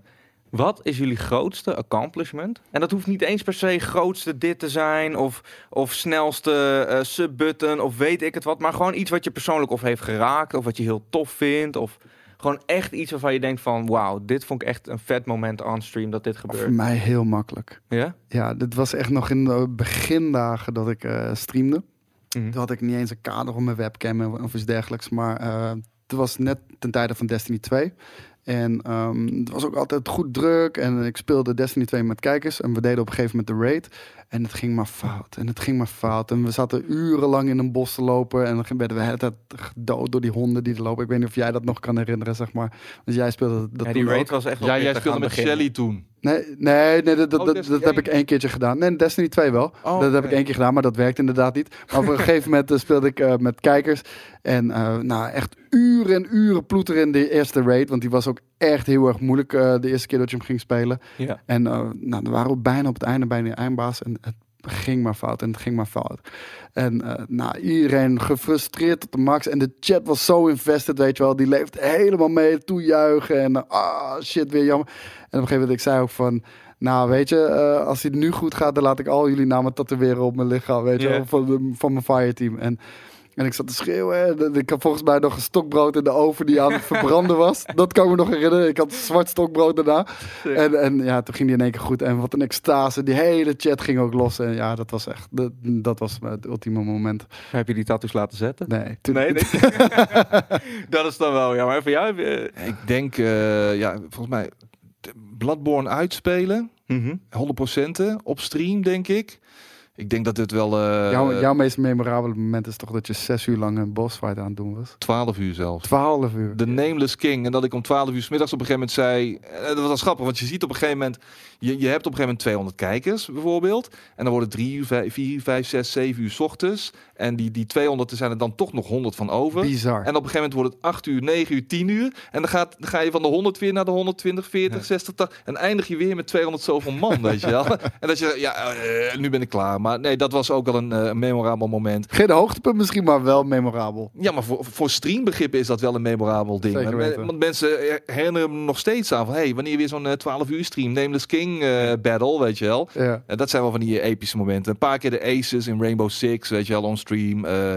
Wat is jullie grootste accomplishment? En dat hoeft niet eens per se grootste dit te zijn of, of snelste eh subbutton of weet ik het wat. Maar gewoon iets wat je persoonlijk of heeft geraakt of wat je heel tof vindt. Of gewoon echt iets waarvan je denkt van wauw, dit vond ik echt een vet moment on stream dat dit Voor gebeurt. mij heel makkelijk. Ja? Ja, dit was echt nog in de begindagen dat ik eh, streamde. Mhm. Toen had ik niet eens een kader om mijn webcam of iets dergelijks. Maar eh, het was net ten tijde van Destiny 2. En ehm, het was ook altijd goed druk. En ik speelde Destiny 2 met kijkers. En we deden op een gegeven moment de raid. En het ging maar fout. En het ging maar fout. En we zaten urenlang in een bos te lopen. En dan werden we de hele tijd gedood door die honden die er lopen. Ik weet niet of jij dat nog kan herinneren, zeg maar. Dus jij speelde dat Ja, die raid ook. was echt Ja, jij speelde met het begin. Shelly toen. Nee, nee, nee dat, dat, Oh, dat, Destiny dat heb ik één keertje gedaan. Nee, Destiny 2 wel. Oh, dat heb ik één keer gedaan, maar dat werkt inderdaad niet. Maar op een gegeven moment eh, speelde ik eh, met kijkers. En eh, nou, echt uren en uren ploeter in de eerste raid. Want die was ook echt heel erg moeilijk de eerste keer dat je hem ging spelen. Ja. En nou, dan waren we bijna op het einde bij de eindbaas. En het ging maar fout en het ging maar fout. En eh, nou, iedereen gefrustreerd tot de max. En de chat was zo invested, weet je wel. Die leeft helemaal mee, toejuichen. En eh, ah, shit, weer jammer. En op een gegeven moment, ik zei ook van... Nou, weet je, eh, als het nu goed gaat, dan laat ik al jullie namen tatoeëren op mijn lichaam, weet je wel, van, de, van mijn fireteam. En, en ik zat te schreeuwen. En ik had volgens mij nog een stokbrood in de oven die aan het verbranden was. Dat kan ik me nog herinneren. Ik had zwart stokbrood daarna. En, en ja, toen ging die in één keer goed. En wat een extase. Die hele chat ging ook los. En ja, dat was echt, dat, dat was het ultieme moment. Heb je die tattoos laten zetten? Nee, toen, Nee, nee. dat is dan wel, ja. Maar voor jou heb je... Ik denk, eh, ja, volgens mij Bloodborne uitspelen. Mhm. 100% op stream, denk ik. Ik denk dat dit wel... Uh, jouw, jouw meest memorabele moment is toch dat je zes uur lang een bossfight aan het doen was? Twaalf uur zelfs. Twaalf uur. De Nameless King. En dat ik om twaalf uur s middags op een gegeven moment zei... Uh, dat was wel grappig, want je ziet op een gegeven moment... Je, je hebt op een gegeven moment 200 kijkers bijvoorbeeld. En dan worden drie uur, vijf, vier, vijf, zes, zeven uur s ochtends. En die, die 200, er zijn er dan toch nog 100 van over. Bizar. En op een gegeven moment wordt het 8 uur, 9 uur, 10 uur. En dan, gaat, dan ga je van de 100 weer naar de 120, 40, ja. 60, 80. En eindig je weer met 200 zoveel man, weet je wel. En dat je, ja, uh, nu ben ik klaar. Maar nee, dat was ook wel een uh, memorabel moment. Geen hoogtepunt misschien, maar wel memorabel. Ja, maar voor, voor streambegrippen is dat wel een memorabel ding. Want mensen herinneren me nog steeds aan van... hey, wanneer weer zo'n uh, 12 uur stream, Nameless King uh, battle, weet je wel. Ja. En dat zijn wel van die epische momenten. Een paar keer de aces in Rainbow Six, weet je wel, on stream... Uh,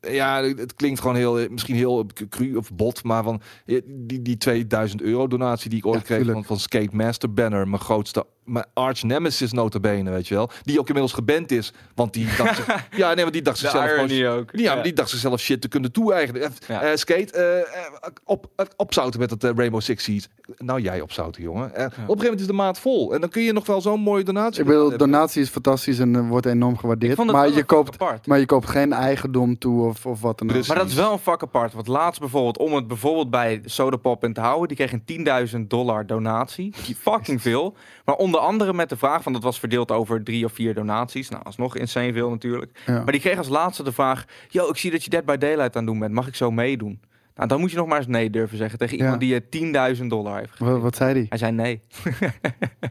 ja, het klinkt gewoon heel, misschien heel cru of bot, maar van die, die 2000 euro donatie die ik ooit ja, kreeg van, van Skate Master Banner, mijn grootste, mijn arch nemesis notabene, weet je wel, die ook inmiddels geband is, want die dacht, zich, ja, nee, want die dacht zichzelf gewoon, ook. Ja, ja. die dacht zichzelf shit te kunnen toe-eigenen. Ja. Uh, skate, uh, op, opzouten met het Rainbow Six Siege. Nou, jij opzouten, jongen. Op een gegeven moment is de maat vol en dan kun je nog wel zo'n mooie donatie. Ik bedoel, donatie is fantastisch en wordt enorm gewaardeerd, maar je koopt, apart. maar je koopt geen eigendom toe of, of wat dan ook. Maar dat is wel een vak apart. Want laatst bijvoorbeeld, om het bijvoorbeeld bij Sodapop in te houden, die kreeg een 10.000 dollar donatie. Fucking veel. Maar onder andere met de vraag, van dat was verdeeld over drie of vier donaties. Nou, alsnog insane veel natuurlijk. Ja. Maar die kreeg als laatste de vraag, yo, ik zie dat je Dead by Daylight aan het doen bent. Mag ik zo meedoen? Nou, dan moet je nog maar eens nee durven zeggen tegen iemand Ja. die je 10.000 dollar heeft gegeven. Wat, wat zei die? Hij zei nee.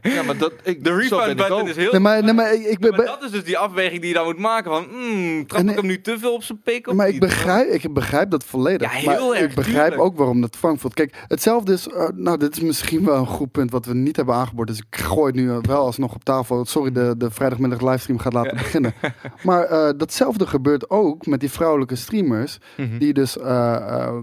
Ja, maar dat, ik, De refund button is heel... Nee, maar, nee, maar ik, ik ben, Maar dat is dus die afweging die je dan moet maken van... Mm, trap En ik hem nu te veel op zijn pik of maar ik begrijp, ik begrijp dat volledig. Ja, heel maar erg, ik begrijp tuurlijk. ook waarom dat Frankfurt. Kijk, hetzelfde is. eh, nou, dit is misschien wel een goed punt wat we niet hebben aangeboord. Dus ik gooi het nu wel alsnog op tafel. Sorry, de, de vrijdagmiddag livestream gaat laten beginnen. Maar eh, datzelfde gebeurt ook met die vrouwelijke streamers. Mhm. Die dus eh,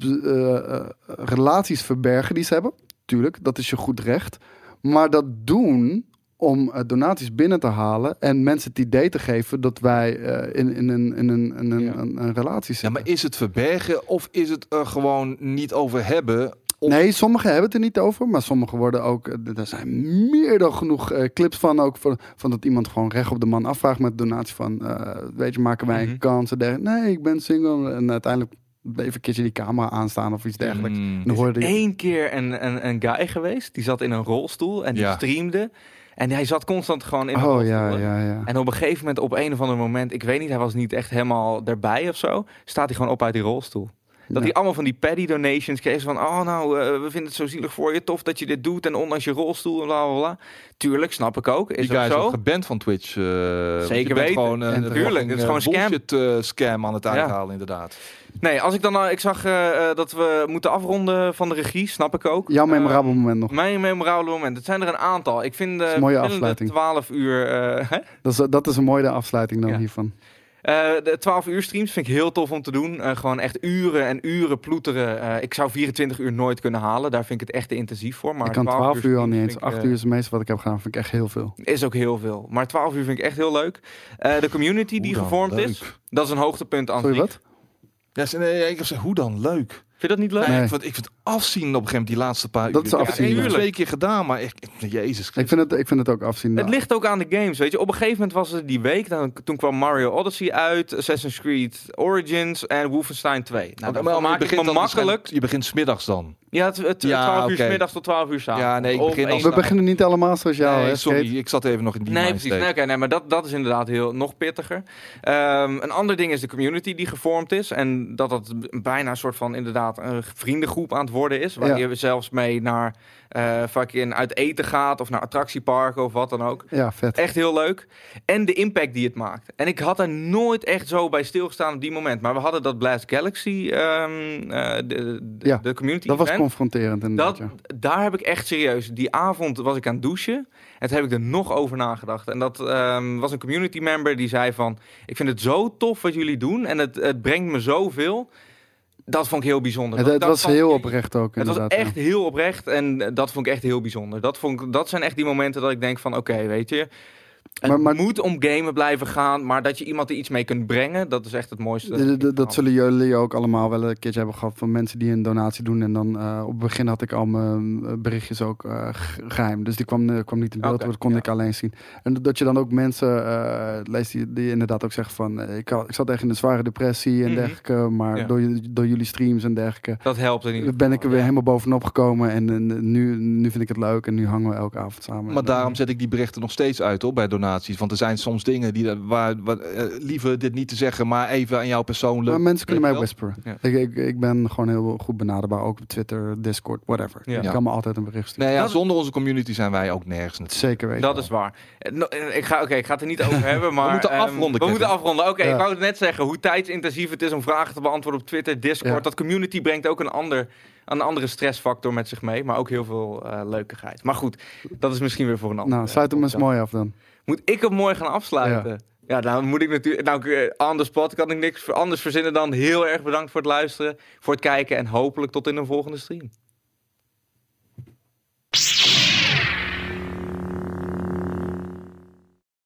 eh, eh, relaties verbergen die ze hebben. Tuurlijk, dat is je goed recht. Maar dat doen om eh, donaties binnen te halen en mensen het idee te geven dat wij eh, in, in, een, in, een, in een, Ja. een, een relatie Ja, zitten. maar is het verbergen of is het er gewoon niet over hebben? Of- Nee, sommigen hebben het er niet over, maar sommigen worden ook. Er zijn meer dan genoeg clips van ook van, van dat iemand gewoon recht op de man afvraagt met donatie van, eh, weet je, maken wij Mhm. een kans? En. Nee, ik ben single en uiteindelijk bleef een keertje die camera aanstaan of iets dergelijks. Mm. En dan hoorde je, Eén keer een, een, een guy geweest, die zat in een rolstoel en die Ja. streamde. En hij zat constant gewoon in oh rolstoel. ja, ja, ja. En op een gegeven moment, op een of ander moment, ik weet niet, hij was niet echt helemaal erbij of zo, staat hij gewoon op uit die rolstoel. Dat hij allemaal van die paddy donations kreeg. Van, oh nou, eh, we vinden het zo zielig voor je. Tof dat je dit doet. En ondanks je rolstoel en bla bla bla. Tuurlijk, snap ik ook. Is Die dat guy is zo? ook geband van Twitch. eh, want Zeker je bent weten. Gewoon, En een tuurlijk, het is gewoon scam. bullshit, eh, scam aan het uithalen, inderdaad. Nee, als ik dan, nou- ik zag eh, eh, dat we moeten afronden van de regie, snap ik ook. Jouw Eh, memorabel moment nog. Mijn memorabele moment. Het zijn er een aantal. Ik vind is de een mooie afsluiting. 12 uur. eh, hè? Dat is, dat is een mooie afsluiting dan Ja. hiervan. Eh, de 12 uur streams vind ik heel tof om te doen. Eh, gewoon echt uren en uren ploeteren. Eh, ik zou 24 uur nooit kunnen halen. Daar vind ik het echt te intensief voor. Maar ik kan 12 uur al niet eens. streams vind 8 ik, uur is het meeste wat ik heb gedaan. Vind ik echt heel veel. Is ook heel veel. Maar 12 uur vind ik echt heel leuk. Eh, de community die gevormd Leuk. is. Dat is een hoogtepunt aan Sorry, wat? Ja, ze- nee, ik heb gezegd, hoe dan? Leuk. Vind je dat niet leuk? Nee, Nee. ik, vind, ik vind afzien op een gegeven moment die laatste paar Dat uur. is Ik heb het afzien, tuurlijk. twee keer gedaan, maar echt, jezus Ik vind, het, ik vind het ook afzien. Het ligt ook aan de games, weet je. Op een gegeven moment was het die week, dan, toen kwam Mario Odyssey uit, Assassin's Creed Origins en Wolfenstein 2. Nou, maar, dan maak ik me dan makkelijk. Je begint smiddags dan. Ja, het, het, Ja, 12 uur 's middags tot 12 uur s'avonds. Ja, nee, ik begin als- We dag. beginnen niet allemaal zoals jou, nee, hè? sorry, ik zat even nog in die Nee, precies. Nee, oké, nee, maar dat, dat is inderdaad heel, nog pittiger. Ehm, een ander ding is de community die gevormd is. En dat dat bijna een soort van inderdaad een vriendengroep aan het worden is. Waar Ja. je zelfs mee naar eh fucking uit eten gaat of naar attractieparken of wat dan ook. Ja, vet. Echt heel leuk. En de impact die het maakt. En ik had er nooit echt zo bij stilgestaan op die moment. Maar we hadden dat Blast Galaxy, ehm, eh, de, de, Ja, de community Dat was confronterend inderdaad, Dat, ja. daar heb ik echt serieus. Die avond was ik aan het douchen. En toen heb ik er nog over nagedacht. En dat ehm, was een community member die zei van... Ik vind het zo tof wat jullie doen. En het, het brengt me zoveel. Dat vond ik heel bijzonder. Het, Dat dacht was heel oprecht ook Het was ja. echt heel oprecht. En dat vond ik echt heel bijzonder. Dat, vond ik, dat zijn echt die momenten dat ik denk van... Oké, weet je... het maar, maar, moet om gamen blijven gaan, maar dat je iemand er iets mee kunt brengen, dat is echt het mooiste. dat zullen jullie ook allemaal wel een keertje hebben gehad van mensen die een donatie doen. En dan uh, op het begin had ik al mijn eh, berichtjes ook uh, geheim. Dus die kwam, kwam niet in beeld, dat kon ik alleen zien. En dat je dan ook mensen uh, leest die, die inderdaad ook zeggen van ik, had, ik zat echt in een zware depressie en mm dergelijke. Maar ja. door, door jullie streams en dergelijke. Dat helpt in ieder Ben ik er weer helemaal bovenop gekomen. En, en, nu, nu vind ik het leuk en nu hangen we elke avond samen. Maar daarom zet ik die berichten nog steeds uit hoor, bij donaties want er zijn soms dingen die waar, waar uh, liever dit niet te zeggen, maar even aan jou persoonlijk. Maar mensen kunnen mij whisperen. Ik, ik, ik, ben gewoon heel goed benaderbaar, ook op Twitter, Discord, whatever. Ja. Je kan me altijd een bericht sturen. Nee, ja, zonder onze community zijn wij ook nergens. Natuurlijk. Zeker weten. Dat is waar. Eh, ik ga, oké, ik ga het er niet over hebben, maar we moeten afronden. Um, we moeten afronden. Oké, ik wou het net zeggen hoe tijdsintensief het is om vragen te beantwoorden op Twitter, Discord. Dat community brengt ook een ander een andere stressfactor met zich mee, maar ook heel veel uh, leukigheid. Maar goed, dat is misschien weer voor een ander. Nou, sluit hem eens mooi af dan. Moet ik hem mooi gaan afsluiten? Ja. dan moet ik natuurlijk. Nou, on eh, the spot kan ik niks anders verzinnen dan heel erg bedankt voor het luisteren, voor het kijken en hopelijk tot in een volgende stream.